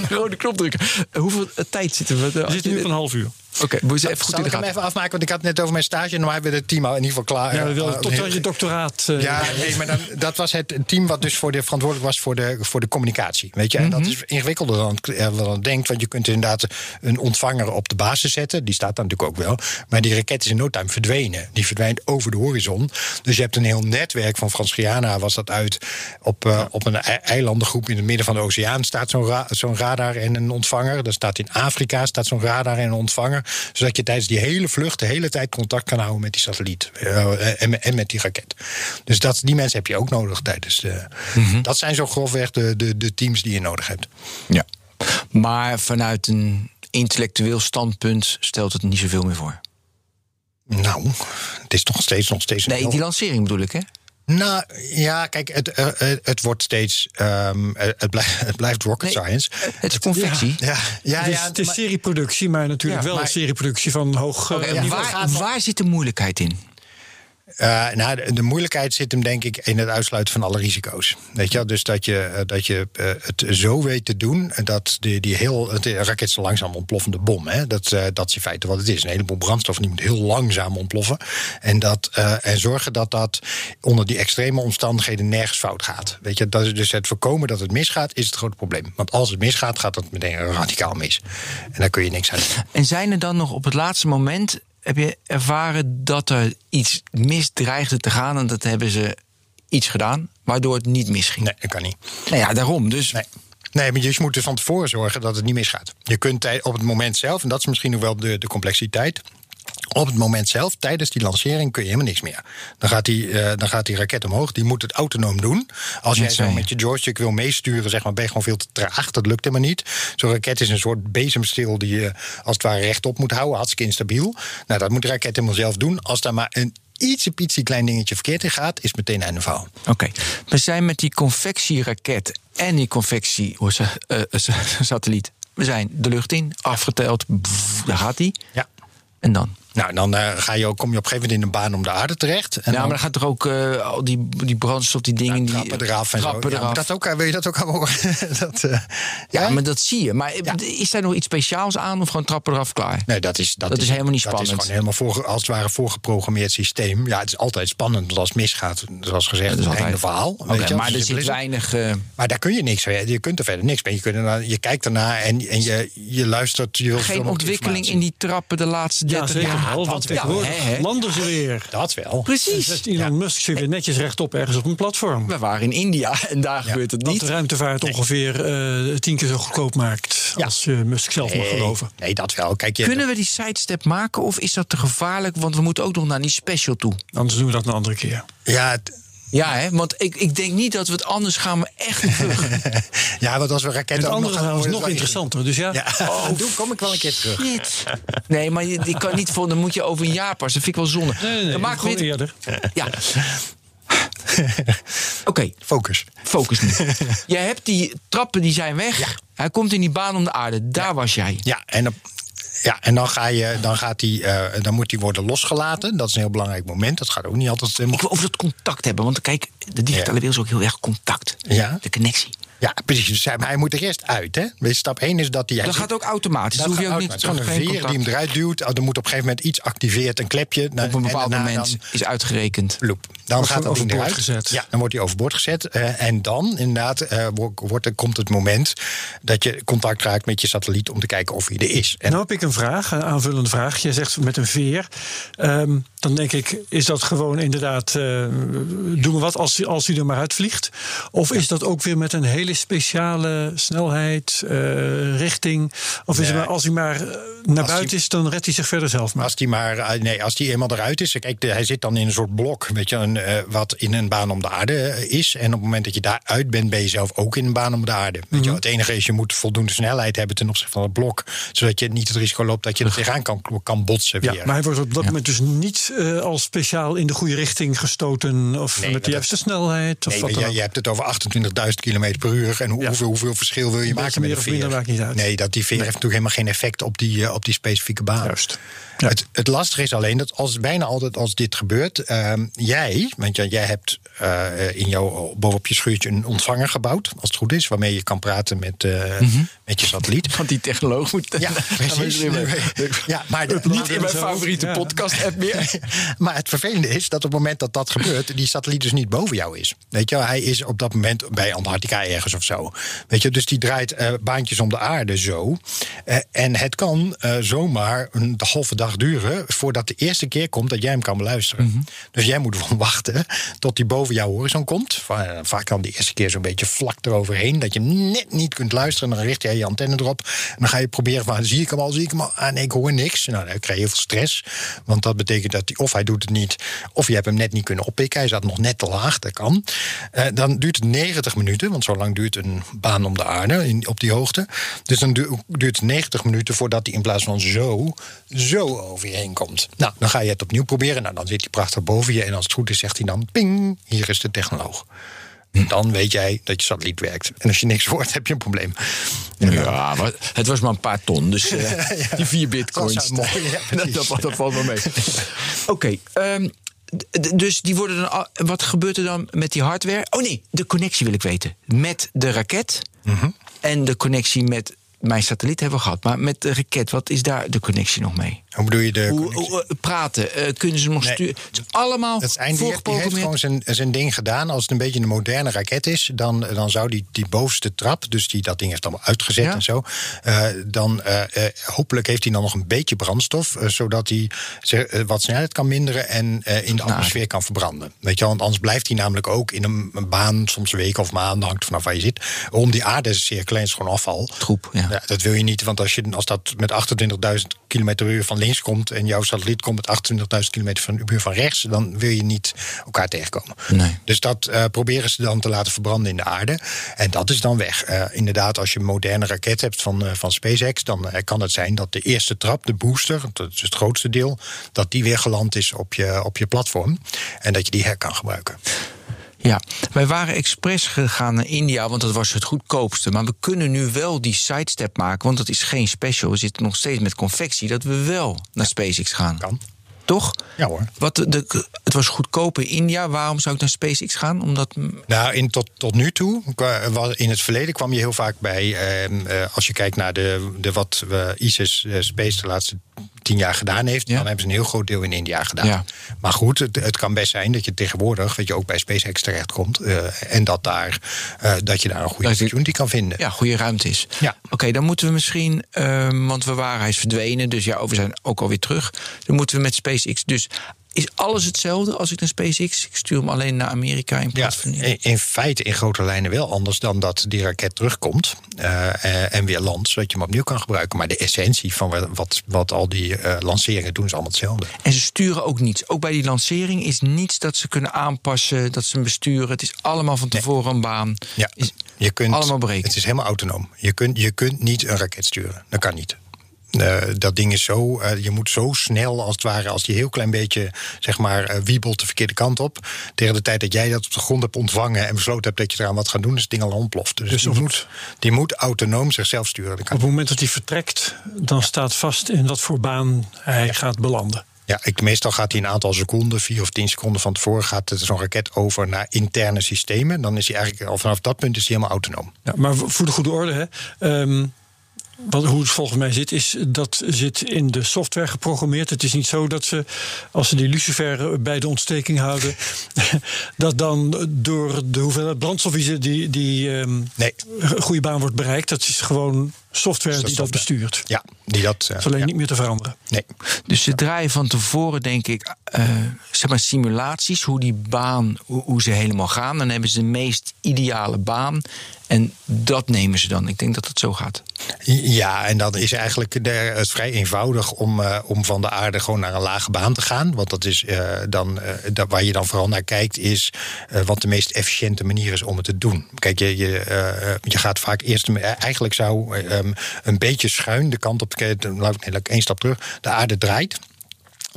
[SPEAKER 1] Rode knop drukken. Hoeveel tijd zitten we?
[SPEAKER 3] We zitten nu op een half uur.
[SPEAKER 1] Oké, moet je ze even goed
[SPEAKER 2] Zal
[SPEAKER 1] in de
[SPEAKER 2] ik hem even afmaken? Want ik had het net over mijn stage. En dan hebben we het team al in ieder geval klaar.
[SPEAKER 3] Ja, we
[SPEAKER 2] Eh,
[SPEAKER 3] tot
[SPEAKER 2] heel-
[SPEAKER 3] aan je doctoraat. eh,
[SPEAKER 2] Ja, nee, maar dan, dat was het team wat dus voor de, verantwoordelijk was voor de, voor de communicatie. Weet je, en dat is ingewikkelder dan eh, dan denkt. Want je kunt inderdaad een ontvanger op de basis zetten. Die staat daar natuurlijk ook wel. Maar die raket is in no time verdwenen. Die verdwijnt over de horizon. Dus je hebt een heel netwerk van Frans Guyana. Was dat uit op, eh, op een ei- eilandengroep in het midden van de oceaan. Staat zo'n ra- zo'n radar en een ontvanger. Er staat in Afrika staat zo'n radar en een ontvanger. Zodat je tijdens die hele vlucht de hele tijd contact kan houden met die satelliet. eh, en, en met die raket. Dus dat, die mensen heb je ook nodig tijdens de. Dat zijn zo grofweg de, de, de teams die je nodig hebt.
[SPEAKER 1] Ja. Maar vanuit een intellectueel standpunt stelt het niet zoveel meer voor.
[SPEAKER 2] Nou, het is toch steeds nog steeds. een
[SPEAKER 1] Nee, die lancering bedoel ik, hè?
[SPEAKER 2] Nou ja, kijk, het, eh, eh, het wordt steeds. ehm, eh, het, blijft, het blijft rocket
[SPEAKER 1] Nee,
[SPEAKER 2] science.
[SPEAKER 1] Het is confectie.
[SPEAKER 2] Ja, ja,
[SPEAKER 3] het is,
[SPEAKER 2] ja,
[SPEAKER 3] het is
[SPEAKER 2] maar-
[SPEAKER 3] serieproductie, maar natuurlijk
[SPEAKER 2] Ja,
[SPEAKER 3] wel
[SPEAKER 2] maar-
[SPEAKER 3] een serieproductie van hoog
[SPEAKER 1] waar, waar zit de moeilijkheid in?
[SPEAKER 2] Eh, nou, de, moeilijkheid zit hem denk ik in het uitsluiten van alle risico's. Weet je, dus dat je, eh, dat je eh, het zo weet te doen dat die, die heel. Het, raket is een langzaam ontploffende bom. Hè? Dat, dat is in feite wat het is. Een heleboel brandstof die moet heel langzaam ontploffen. En, dat, en zorgen dat dat onder die extreme omstandigheden nergens fout gaat. Weet je, dat is dus het voorkomen dat het misgaat, is het grote probleem. Want als het misgaat, gaat dat meteen radicaal mis. En daar kun je niks aan doen.
[SPEAKER 1] En zijn er dan nog op het laatste moment... heb je ervaren dat er iets mis dreigde te gaan... en dat hebben ze iets gedaan, waardoor het niet misging?
[SPEAKER 2] Nee, dat kan niet.
[SPEAKER 1] Nou ja, daarom. Dus
[SPEAKER 2] Nee. Nee, maar je moet dus van tevoren zorgen dat het niet misgaat. Je kunt tij- op het moment zelf, en dat is misschien nog wel de, de complexiteit. Op het moment zelf, tijdens die lancering, kun je helemaal niks meer. Dan gaat die, eh, dan gaat die raket omhoog. Die moet het autonoom doen. Als jij zo met je joystick wil meesturen, zeg maar, ben je gewoon veel te traag. Dat lukt helemaal niet. Zo'n raket is een soort bezemstil die je als het ware rechtop moet houden. Hartstikke instabiel. Nou, dat moet de raket helemaal zelf doen. Als daar maar een ietsje pietsie klein dingetje verkeerd in gaat, is meteen einde verhaal.
[SPEAKER 1] Oké, we zijn met die convectieraket en die convectie hoe ze- eh, eh, satelliet. We zijn de lucht in, afgeteld, pff, daar gaat die.
[SPEAKER 2] Ja.
[SPEAKER 1] En dan?
[SPEAKER 2] Nou, dan eh, ga je ook, kom je op een gegeven moment in een baan om de aarde terecht. En
[SPEAKER 1] ja,
[SPEAKER 2] dan
[SPEAKER 1] maar dan gaat toch ook eh, al die, die brandstof, die dingen... die,
[SPEAKER 2] trappen eraf en
[SPEAKER 1] trappen
[SPEAKER 2] zo.
[SPEAKER 1] Eraf.
[SPEAKER 2] dat ook, wil je dat ook allemaal horen? dat, eh,
[SPEAKER 1] ja, maar dat zie je. Maar is daar nog iets speciaals aan of gewoon trappen eraf klaar?
[SPEAKER 2] Nee, dat is, dat
[SPEAKER 1] Dat is helemaal niet
[SPEAKER 2] Dat is
[SPEAKER 1] spannend.
[SPEAKER 2] gewoon helemaal voor, als het ware voorgeprogrammeerd systeem. Ja, het is altijd spannend, want als het misgaat, zoals gezegd,
[SPEAKER 1] Dat is
[SPEAKER 2] het
[SPEAKER 1] altijd-
[SPEAKER 2] einde verhaal.
[SPEAKER 1] Oké,
[SPEAKER 2] weet je,
[SPEAKER 1] maar er
[SPEAKER 2] het
[SPEAKER 1] zit weinig... eh,
[SPEAKER 2] Maar daar kun je niks mee. Je kunt er verder niks mee. Je, kunt ernaar, je kijkt ernaar en, en je, je luistert. Je
[SPEAKER 1] geen ontwikkeling in die trappen de laatste 30
[SPEAKER 3] Ja, zeker
[SPEAKER 1] jaar.
[SPEAKER 3] Wel.
[SPEAKER 1] dat
[SPEAKER 3] Want tegenwoordig
[SPEAKER 1] hè.
[SPEAKER 3] landen ze weer.
[SPEAKER 2] Dat wel.
[SPEAKER 1] Precies.
[SPEAKER 3] zet Elon Musk zich weer netjes rechtop ergens op een platform.
[SPEAKER 1] We waren in India en daar gebeurt het niet.
[SPEAKER 3] de ruimtevaart ongeveer eh, tien keer zo goedkoop maakt.
[SPEAKER 2] Ja.
[SPEAKER 3] Als je Musk zelf mag geloven.
[SPEAKER 2] nee, dat wel. Kijk, je,
[SPEAKER 1] Kunnen we die sidestep maken of is dat te gevaarlijk? Want we moeten ook nog naar die special toe.
[SPEAKER 3] Anders doen we dat een andere keer.
[SPEAKER 2] ja,
[SPEAKER 1] Ja, hè? want ik, ik denk niet dat we het anders gaan, maar echt terug.
[SPEAKER 2] ja, want als we
[SPEAKER 3] En
[SPEAKER 2] raketten
[SPEAKER 3] het
[SPEAKER 2] ook
[SPEAKER 3] andere
[SPEAKER 2] nog gaan
[SPEAKER 3] nog interessanter. Dus ja,
[SPEAKER 2] Ja, oh, doe, kom ik wel een keer terug.
[SPEAKER 1] Shit. Nee, maar je, die kan niet voor, dan moet je over een jaar pas. Dat vind ik wel zonde.
[SPEAKER 3] nee, nee,
[SPEAKER 1] we
[SPEAKER 3] gewoon eerder.
[SPEAKER 1] Ja. Oké,
[SPEAKER 2] Focus.
[SPEAKER 1] focus nu. Jij hebt die trappen, die zijn weg. Hij komt in die baan om de aarde. Daar was jij.
[SPEAKER 2] Ja, en, op- ja, en dan, ga je, dan, gaat die, eh, dan moet die worden losgelaten. Dat is een heel belangrijk moment. Dat gaat ook niet altijd helemaal
[SPEAKER 1] Ik wil over dat contact hebben. Want kijk, de digitale
[SPEAKER 2] Ja.
[SPEAKER 1] wereld is ook heel erg contact.
[SPEAKER 2] Ja.
[SPEAKER 1] De connectie.
[SPEAKER 2] Ja, precies. Dus hij, maar hij moet er eerst uit. Hè? Je, stap 1 is dat hij.
[SPEAKER 1] Dat gaat ook automatisch.
[SPEAKER 2] Dat
[SPEAKER 1] Dan hoef je ook niet.
[SPEAKER 2] Gewoon een veer die hem eruit duwt. Oh, Er moet op een gegeven moment iets activeert, een klepje. Nou,
[SPEAKER 1] Op een
[SPEAKER 2] en
[SPEAKER 1] bepaald moment
[SPEAKER 2] Dan,
[SPEAKER 1] is uitgerekend.
[SPEAKER 2] loop. Dan
[SPEAKER 3] Wordt
[SPEAKER 2] gaat dat ding
[SPEAKER 3] overboord
[SPEAKER 2] eruit.
[SPEAKER 3] gezet.
[SPEAKER 2] Ja, dan wordt hij overboord gezet. Eh, en dan inderdaad eh, wo- wordt, er- komt het moment dat je contact raakt met je satelliet om te kijken of hij er is. En
[SPEAKER 3] Nou heb ik een vraag, een aanvullende vraag. Je zegt met een veer. Ehm, dan denk ik, is dat gewoon inderdaad... eh, doen we wat als, hij- als hij er maar uitvliegt? Of is dat ook weer met een hele speciale snelheid, eh, richting? Of is het
[SPEAKER 2] Nee.
[SPEAKER 3] maar, als hij maar eh, naar
[SPEAKER 2] Als
[SPEAKER 3] buiten
[SPEAKER 2] hij-
[SPEAKER 3] is, dan redt hij zich verder zelf maar?
[SPEAKER 2] Als die maar, eh, nee, als die eenmaal eruit is, kijk, hij zit dan in een soort blok, weet je, een, wat in een baan om de aarde is. En op het moment dat je daaruit bent, ben je zelf ook in een baan om de aarde. Weet je, wel. het enige is, je moet voldoende snelheid hebben ten opzichte van het blok, zodat je niet het risico loopt dat je er tegenaan kan, kan botsen.
[SPEAKER 3] Ja,
[SPEAKER 2] weer.
[SPEAKER 3] maar hij wordt op dat moment dus niet eh, al speciaal in de goede richting gestoten. Of
[SPEAKER 2] Nee,
[SPEAKER 3] met de juiste snelheid. Of
[SPEAKER 2] Nee,
[SPEAKER 3] wat
[SPEAKER 2] je, je hebt het over 28.000 km per uur. En hoe-
[SPEAKER 3] Ja.
[SPEAKER 2] hoeveel, hoeveel verschil wil je maken met een
[SPEAKER 3] minder
[SPEAKER 2] veer?
[SPEAKER 3] maakt niet uit.
[SPEAKER 2] Nee, dat die veer heeft natuurlijk helemaal geen effect op die, eh, op die specifieke baan.
[SPEAKER 3] Juist. Ja.
[SPEAKER 2] Het, het lastige is alleen dat als bijna altijd als dit gebeurt, ehm, jij, want jij, jij hebt eh, in jouw bovenop je schuurtje een ontvanger gebouwd, als het goed is, waarmee je kan praten met, eh, met je satelliet.
[SPEAKER 1] Want die technoloog moet...
[SPEAKER 2] Ja, precies. Ja, maar de-
[SPEAKER 1] Niet in mijn favoriete
[SPEAKER 3] Ja.
[SPEAKER 1] podcast-app meer.
[SPEAKER 2] maar het vervelende is dat op het moment dat dat gebeurt, die satelliet dus niet boven jou is. Weet je, wel, hij is op dat moment bij Antarctica ergens of zo. Weet je, dus die draait eh, baantjes om de aarde zo. Eh, en het kan eh, zomaar een halve dag duren voordat de eerste keer komt dat jij hem kan beluisteren. Dus jij moet gewoon wachten tot hij boven jouw horizon komt. Va- Vaak dan de eerste keer zo'n beetje vlak eroverheen, dat je net niet kunt luisteren. En dan richt jij je antenne erop. En dan ga je proberen van, zie ik hem al, zie ik hem al? Ah nee, ik hoor niks. Nou, dan krijg je heel veel stress. Want dat betekent dat hij, of hij doet het niet, of je hebt hem net niet kunnen oppikken. Hij zat nog net te laag, dat kan. Dan duurt het 90 minuten, want zo lang duurt een baan om de aarde in, op die hoogte. Dus dan du- duurt het 90 minuten voordat hij in plaats van zo, zo over je heen komt. Nou, dan ga je het opnieuw proberen. Nou, dan zit hij prachtig boven je. En als het goed is, zegt hij dan: ping, hier is de technoloog. Dan weet jij dat je satelliet werkt. En als je niks hoort, heb je een probleem.
[SPEAKER 1] Ja, maar het was maar een paar ton. Dus eh, die vier bitcoins.
[SPEAKER 2] Dat mooi, ja,
[SPEAKER 1] dat, dat, dat valt wel mee. Oké, ehm, dus die worden dan. Wat gebeurt er dan met die hardware? Oh nee, de connectie wil ik weten. Met de raket
[SPEAKER 2] Mhm.
[SPEAKER 1] en de connectie met. Mijn satelliet hebben we gehad, maar met de raket, wat is daar de connectie nog mee?
[SPEAKER 2] Hoe bedoel je de
[SPEAKER 1] Hoe,
[SPEAKER 2] connectie?
[SPEAKER 1] hoe, eh, praten? eh, kunnen ze nog
[SPEAKER 2] Nee.
[SPEAKER 1] sturen? Het is allemaal
[SPEAKER 2] Het einde, die heeft, gewoon zijn, zijn ding gedaan. Als het een beetje een moderne raket is, dan, dan zou die, die bovenste trap, dus die dat ding heeft allemaal uitgezet
[SPEAKER 1] Ja.
[SPEAKER 2] en zo. eh, dan eh, eh, hopelijk heeft hij dan nog een beetje brandstof, eh, zodat hij eh, wat snelheid kan minderen en eh, in de atmosfeer kan verbranden. Weet je, wel, want anders blijft hij namelijk ook in een, een baan, soms weken of maanden, hangt vanaf waar je zit. Om die aarde cirkelen is gewoon afval.
[SPEAKER 1] Troep, ja.
[SPEAKER 2] Ja, dat wil je niet, want als, je, als dat met 28.000 km per uur van links komt en jouw satelliet komt met 28.000 km per uur van rechts, dan wil je niet elkaar tegenkomen.
[SPEAKER 1] Nee.
[SPEAKER 2] Dus dat eh, proberen ze dan te laten verbranden in de aarde. En dat is dan weg. Eh, inderdaad, als je een moderne raket hebt van, eh, van SpaceX, dan kan het zijn dat de eerste trap, de booster, dat is het grootste deel, dat die weer geland is op je, op je platform. En dat je die her kan gebruiken.
[SPEAKER 1] Ja, wij waren expres gegaan naar India, want dat was het goedkoopste. Maar we kunnen nu wel die sidestep maken, want dat is geen special. We zitten nog steeds met confectie, dat we wel naar SpaceX gaan.
[SPEAKER 2] Kan.
[SPEAKER 1] Toch?
[SPEAKER 2] Ja hoor.
[SPEAKER 1] Wat de, de- het was goedkoop in India. Waarom zou ik naar SpaceX gaan? Omdat.
[SPEAKER 2] Nou, in, tot, tot nu toe, in het verleden kwam je heel vaak bij, ehm, eh, als je kijkt naar de, de wat we ISIS eh, Space de laatste tien jaar gedaan heeft,
[SPEAKER 1] Ja.
[SPEAKER 2] dan hebben ze een heel groot deel in India gedaan.
[SPEAKER 1] Ja.
[SPEAKER 2] Maar goed, het, het kan best zijn dat je tegenwoordig, weet je, ook bij SpaceX terechtkomt eh, en dat, daar, eh, dat je daar een goede
[SPEAKER 1] Dat
[SPEAKER 2] opportunity kan vinden.
[SPEAKER 1] Ja, goede ruimte is.
[SPEAKER 2] Ja.
[SPEAKER 1] Oké, dan moeten we misschien, ehm, want we waren, hij is verdwenen, dus ja, we zijn ook alweer terug. Dan moeten we met SpaceX. Dus is alles hetzelfde als ik naar SpaceX? Ik stuur hem alleen naar Amerika in
[SPEAKER 2] Ja,
[SPEAKER 1] plaats van.
[SPEAKER 2] in, in feite in grote lijnen wel anders dan dat die raket terugkomt eh, en weer landt, zodat je hem opnieuw kan gebruiken. Maar de essentie van wat, wat, al die eh, lanceringen doen is allemaal hetzelfde.
[SPEAKER 1] En ze sturen ook niets. Ook bij die lancering is niets dat ze kunnen aanpassen, dat ze hem besturen. Het is allemaal van tevoren een baan.
[SPEAKER 2] Ja,
[SPEAKER 1] Is
[SPEAKER 2] je kunt,
[SPEAKER 1] allemaal berekend.
[SPEAKER 2] Het is helemaal autonoom. Je kunt, je kunt niet een raket sturen. Dat kan niet. Eh, dat ding is zo, eh, je moet zo snel als het ware, als die heel klein beetje, zeg maar, eh, wiebelt de verkeerde kant op. Tegen de tijd dat jij dat op de grond hebt ontvangen en besloten hebt dat je eraan wat gaat doen, is het ding al ontploft. Dus,
[SPEAKER 3] Dus
[SPEAKER 2] die, moet, die moet autonoom zichzelf sturen.
[SPEAKER 3] Op het moment dat hij vertrekt, dan staat vast in wat voor baan hij gaat belanden.
[SPEAKER 2] Ja, ik, meestal gaat hij een aantal seconden, vier of tien seconden van tevoren, gaat zo'n raket over naar interne systemen. Dan is hij eigenlijk, al vanaf dat punt is hij helemaal autonoom.
[SPEAKER 3] Ja, maar voor de goede orde, hè. Ehm, wat, hoe het volgens mij zit, is dat zit in de software geprogrammeerd. Het is niet zo dat ze, als ze die lucifer bij de ontsteking houden, dat dan door de hoeveelheid brandstof die, ze- die, die ehm,
[SPEAKER 2] Nee.
[SPEAKER 3] een goede baan wordt bereikt. Dat is gewoon software
[SPEAKER 2] Dat
[SPEAKER 3] die dat bestuurt.
[SPEAKER 2] Ja, die dat.
[SPEAKER 3] Dat is alleen
[SPEAKER 2] ja.
[SPEAKER 3] niet meer te veranderen.
[SPEAKER 2] Nee.
[SPEAKER 1] Dus ze draaien van tevoren, denk ik, eh, zeg maar simulaties, hoe die baan, hoe, hoe ze helemaal gaan. Dan hebben ze de meest ideale baan. En dat nemen ze dan. Ik denk dat het zo gaat.
[SPEAKER 2] Ja, en dan is eigenlijk het vrij eenvoudig om, eh, om van de aarde gewoon naar een lage baan te gaan. Want dat is eh, dan, eh, dat, waar je dan vooral naar kijkt, is eh, wat de meest efficiënte manier is om het te doen. Kijk, je, je, eh, je gaat vaak eerst. eh, Eigenlijk zou eh, um, een beetje schuin de kant op. eh, Laat ik laat ik één stap terug. De aarde draait.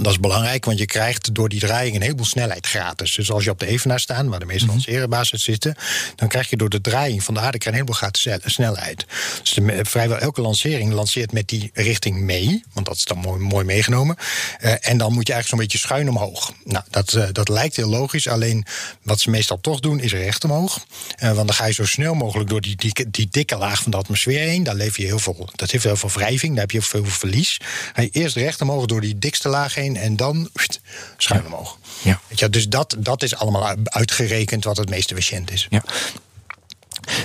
[SPEAKER 2] Dat is belangrijk, want je krijgt door die draaiing een heleboel snelheid gratis. Dus als je op de Evenaar staat, waar de meeste lanceerbasis zitten, dan krijg je door de draaiing van de aarde een heleboel gratis snel- snelheid. Dus de, vrijwel elke lancering lanceert met die richting mee, want dat is dan mooi, mooi meegenomen. Eh, en dan moet je eigenlijk zo'n beetje schuin omhoog. Nou, dat, eh, dat lijkt heel logisch, alleen wat ze meestal toch doen is recht omhoog. Eh, want dan ga je zo snel mogelijk door die, die, die dikke laag van de atmosfeer heen. Daar leef je heel veel, dat heeft heel veel wrijving, daar heb je heel veel verlies. Ga je eerst recht omhoog door die dikste laag heen en dan pst, schuin omhoog.
[SPEAKER 1] Ja.
[SPEAKER 2] Weet je, dus dat, dat is allemaal uitgerekend wat het meest efficiënt is.
[SPEAKER 1] Ja.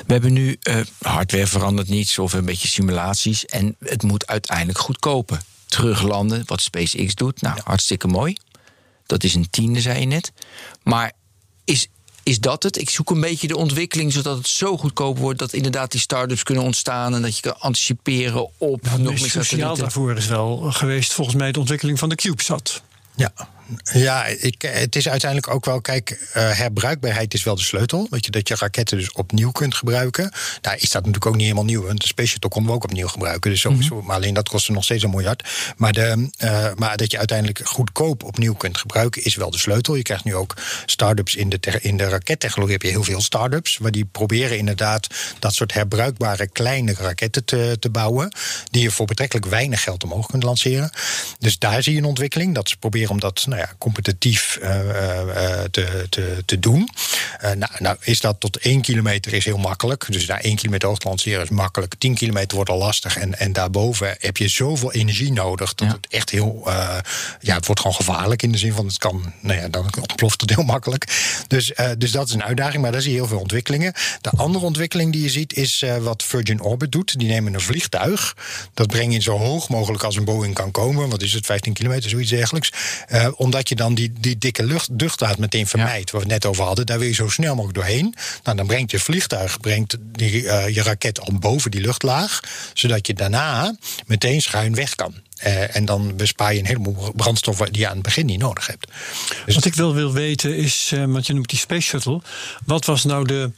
[SPEAKER 1] We hebben nu eh, hardware verandert niets of een beetje simulaties. En het moet uiteindelijk goedkoper. Teruglanden, wat SpaceX doet. Nou, hartstikke mooi. Dat is een tiende, zei je net. Maar is, is dat het? Ik zoek een beetje de ontwikkeling zodat het zo goedkoop wordt dat inderdaad die start-ups kunnen ontstaan en dat je kan anticiperen op
[SPEAKER 3] Het
[SPEAKER 1] nog
[SPEAKER 3] meest
[SPEAKER 1] meer
[SPEAKER 3] cruciaal daarvoor is wel geweest volgens mij de ontwikkeling van de CubeSat.
[SPEAKER 2] Ja, ja ik, het is uiteindelijk ook wel, kijk, eh, herbruikbaarheid is wel de sleutel. Weet je, dat je raketten dus opnieuw kunt gebruiken. Nou is dat natuurlijk ook niet helemaal nieuw. Want de Space Shuttle konden we ook opnieuw gebruiken. Dus sowieso, maar alleen dat kostte nog steeds een miljard. Maar, de, eh, maar dat je uiteindelijk goedkoop opnieuw kunt gebruiken is wel de sleutel. Je krijgt nu ook start-ups in de, in de rakettechnologie. Heb je heel veel start-ups. Waar die proberen inderdaad dat soort herbruikbare kleine raketten te, te bouwen. Die je voor betrekkelijk weinig geld omhoog kunt lanceren. Dus daar zie je een ontwikkeling. Dat ze proberen om dat nou ja, competitief eh, eh, te, te, te doen. Eh, nou, nou is dat tot één kilometer is heel makkelijk. Dus daar één kilometer hoogte lanceren is makkelijk. 10 kilometer wordt al lastig. En, en daarboven heb je zoveel energie nodig. Dat
[SPEAKER 1] Ja.
[SPEAKER 2] het echt heel. ja, het wordt gewoon gevaarlijk in de zin van het kan. Nou ja, dan ontploft het heel makkelijk. Dus, dus dat is een uitdaging. Maar daar zie je heel veel ontwikkelingen. De andere ontwikkeling die je ziet is wat Virgin Orbit doet. Die nemen een vliegtuig. Dat brengen je zo hoog mogelijk als een Boeing kan komen. Wat is het, 15 kilometer, zoiets dergelijks. Eh, omdat je dan die, die dikke lucht, luchtlaat meteen vermijdt. Waar we het net over hadden. Daar wil je zo snel mogelijk doorheen. Nou, dan brengt je vliegtuig brengt die, eh, je raket al boven die luchtlaag. Zodat je daarna meteen schuin weg kan. Eh, en dan bespaar je een heleboel brandstof die je aan het begin niet nodig hebt. Dus
[SPEAKER 3] Wat ik wel wil weten is, eh, want je noemt die Space Shuttle. Wat was nou de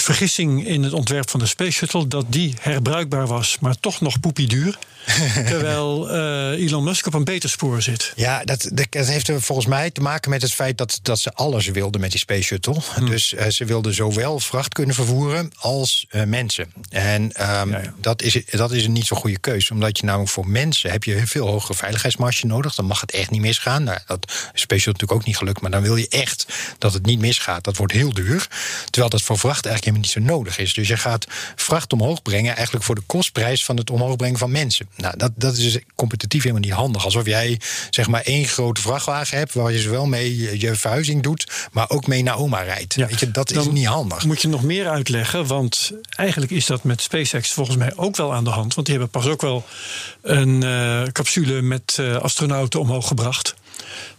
[SPEAKER 3] vergissing in het ontwerp van de Space Shuttle? Dat die herbruikbaar was, maar toch nog poepieduur. terwijl eh, Elon Musk op een beter spoor zit.
[SPEAKER 2] Ja, dat, dat heeft er volgens mij te maken met het feit dat, dat ze alles wilden met die Space Shuttle. Dus eh, ze wilden zowel vracht kunnen vervoeren als eh, mensen. En ehm,
[SPEAKER 3] Ja, ja.
[SPEAKER 2] Dat, is, dat is een niet zo goede keuze. Omdat je namelijk voor mensen heb je een veel hogere veiligheidsmarge nodig. Dan mag het echt niet misgaan. Nou, dat is Space Shuttle natuurlijk ook niet gelukt. Maar dan wil je echt dat het niet misgaat. Dat wordt heel duur. Terwijl dat voor vracht eigenlijk helemaal niet zo nodig is. Dus je gaat vracht omhoog brengen eigenlijk voor de kostprijs van het omhoog brengen van mensen. Nou, dat, dat is dus competitief helemaal niet handig. Alsof jij zeg maar één grote vrachtwagen hebt waar je zowel mee je- verhuizing doet, maar ook mee naar oma rijdt.
[SPEAKER 3] Ja,
[SPEAKER 2] Weet je, dat is niet handig.
[SPEAKER 3] Moet je nog meer uitleggen, want eigenlijk is dat met SpaceX volgens mij ook wel aan de hand. Want die hebben pas ook wel een eh, capsule met eh, astronauten omhoog gebracht.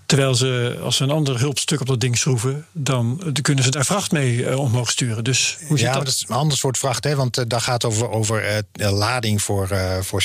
[SPEAKER 3] Terwijl ze, als ze een ander hulpstuk op dat ding schroeven, dan, dan kunnen ze daar vracht mee eh, omhoog sturen. Dus hoe zit
[SPEAKER 2] ja,
[SPEAKER 3] dat?
[SPEAKER 2] dat is een ander soort vracht, hè? want uh, daar gaat over, over uh, lading voor, voor,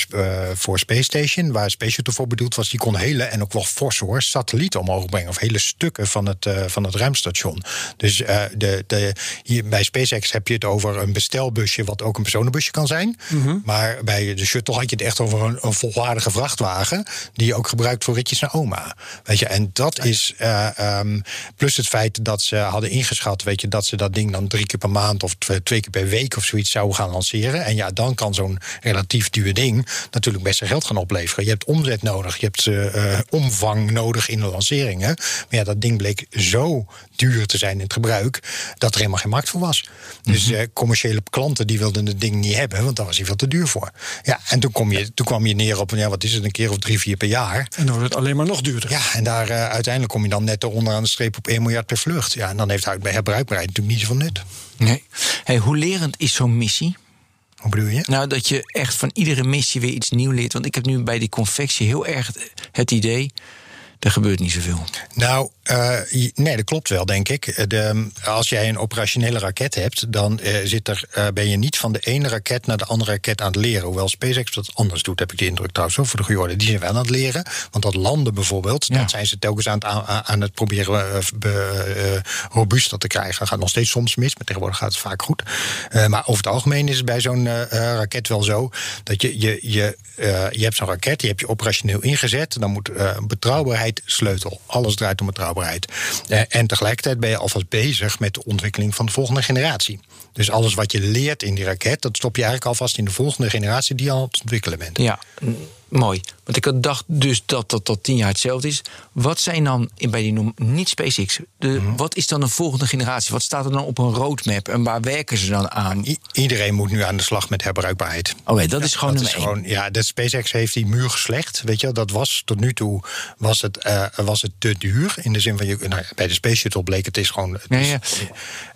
[SPEAKER 2] voor Space Station. Waar Space Shuttle voor bedoeld was, die kon hele, en ook wel fors hoor, satellieten omhoog brengen. Of hele stukken van het, van het ruimstation. Dus de, de, hier bij SpaceX heb je het over een bestelbusje, wat ook een personenbusje kan zijn. Mm -hmm. Maar bij de shuttle had je het echt over een, een, volwaardige vrachtwagen, die je ook gebruikt voor ritjes naar oma. Weet je, en dat is uh, um, plus het feit dat ze hadden ingeschat, weet je, dat ze dat ding dan drie keer per maand of twee, twee keer per week of zoiets zouden gaan lanceren. En ja, dan kan zo'n relatief duur ding natuurlijk best wel geld gaan opleveren. Je hebt omzet nodig, je hebt uh, omvang nodig in de lanceringen. Maar ja, dat ding bleek zo duur te zijn in het gebruik dat er helemaal geen markt voor was. Dus uh, commerciële klanten die wilden het ding niet hebben, want daar was hij veel te duur voor. Ja, en toen, kom je, toen kwam je neer op, ja, wat is het, een keer of drie, vier per jaar.
[SPEAKER 3] En dan wordt het alleen maar nog duurder.
[SPEAKER 2] Ja, en daar uh, uiteindelijk kom je dan net onderaan de streep op 1 miljard per vlucht. Ja, en dan heeft herbruikbaarheid natuurlijk niet zoveel nut.
[SPEAKER 1] Nee. Hey, hoe lerend is zo'n missie?
[SPEAKER 2] Hoe bedoel je?
[SPEAKER 1] Nou, dat je echt van iedere missie weer iets nieuws leert. Want ik heb nu bij die confectie heel erg het idee. Er gebeurt niet zoveel.
[SPEAKER 2] Nou, uh, nee, dat klopt wel, denk ik. De, als jij een operationele raket hebt, dan uh, zit er, uh, ben je niet van de ene raket naar de andere raket aan het leren. Hoewel SpaceX dat anders doet, heb ik de indruk trouwens. Voor de goede orde, die zijn wel aan het leren. Want dat landen bijvoorbeeld, ja. dat zijn ze telkens aan het, aan, het proberen be, robuuster te krijgen. Dat gaat nog steeds soms mis, maar tegenwoordig gaat het vaak goed. maar over het algemeen is het bij zo'n raket wel zo dat je, je, je, je hebt zo'n raket, die heb je operationeel ingezet. Dan moet betrouwbaarheid sleutel. Alles draait om betrouwbaarheid. Uh, en tegelijkertijd ben je alvast bezig met de ontwikkeling van de volgende generatie. Dus alles wat je leert in die raket, dat stop je eigenlijk alvast in de volgende generatie die al aan het ontwikkelen bent.
[SPEAKER 1] Ja, mooi. Want ik dacht dus dat dat tot tien jaar hetzelfde is. Wat zijn dan bij die niet SpaceX? De, mm -hmm. Wat is dan de volgende generatie? Wat staat er dan op een roadmap en waar werken ze dan aan?
[SPEAKER 2] I iedereen moet nu aan de slag met herbruikbaarheid.
[SPEAKER 1] Oké, okay, dat ja, is gewoon
[SPEAKER 2] dat
[SPEAKER 1] nummer
[SPEAKER 2] is gewoon, Ja, de SpaceX heeft die muur geslecht. Weet je, dat was tot nu toe was het, uh, was het te duur. In de zin van je, nou, bij de Space Shuttle bleek het is gewoon. Het
[SPEAKER 1] ja,
[SPEAKER 2] is,
[SPEAKER 1] ja.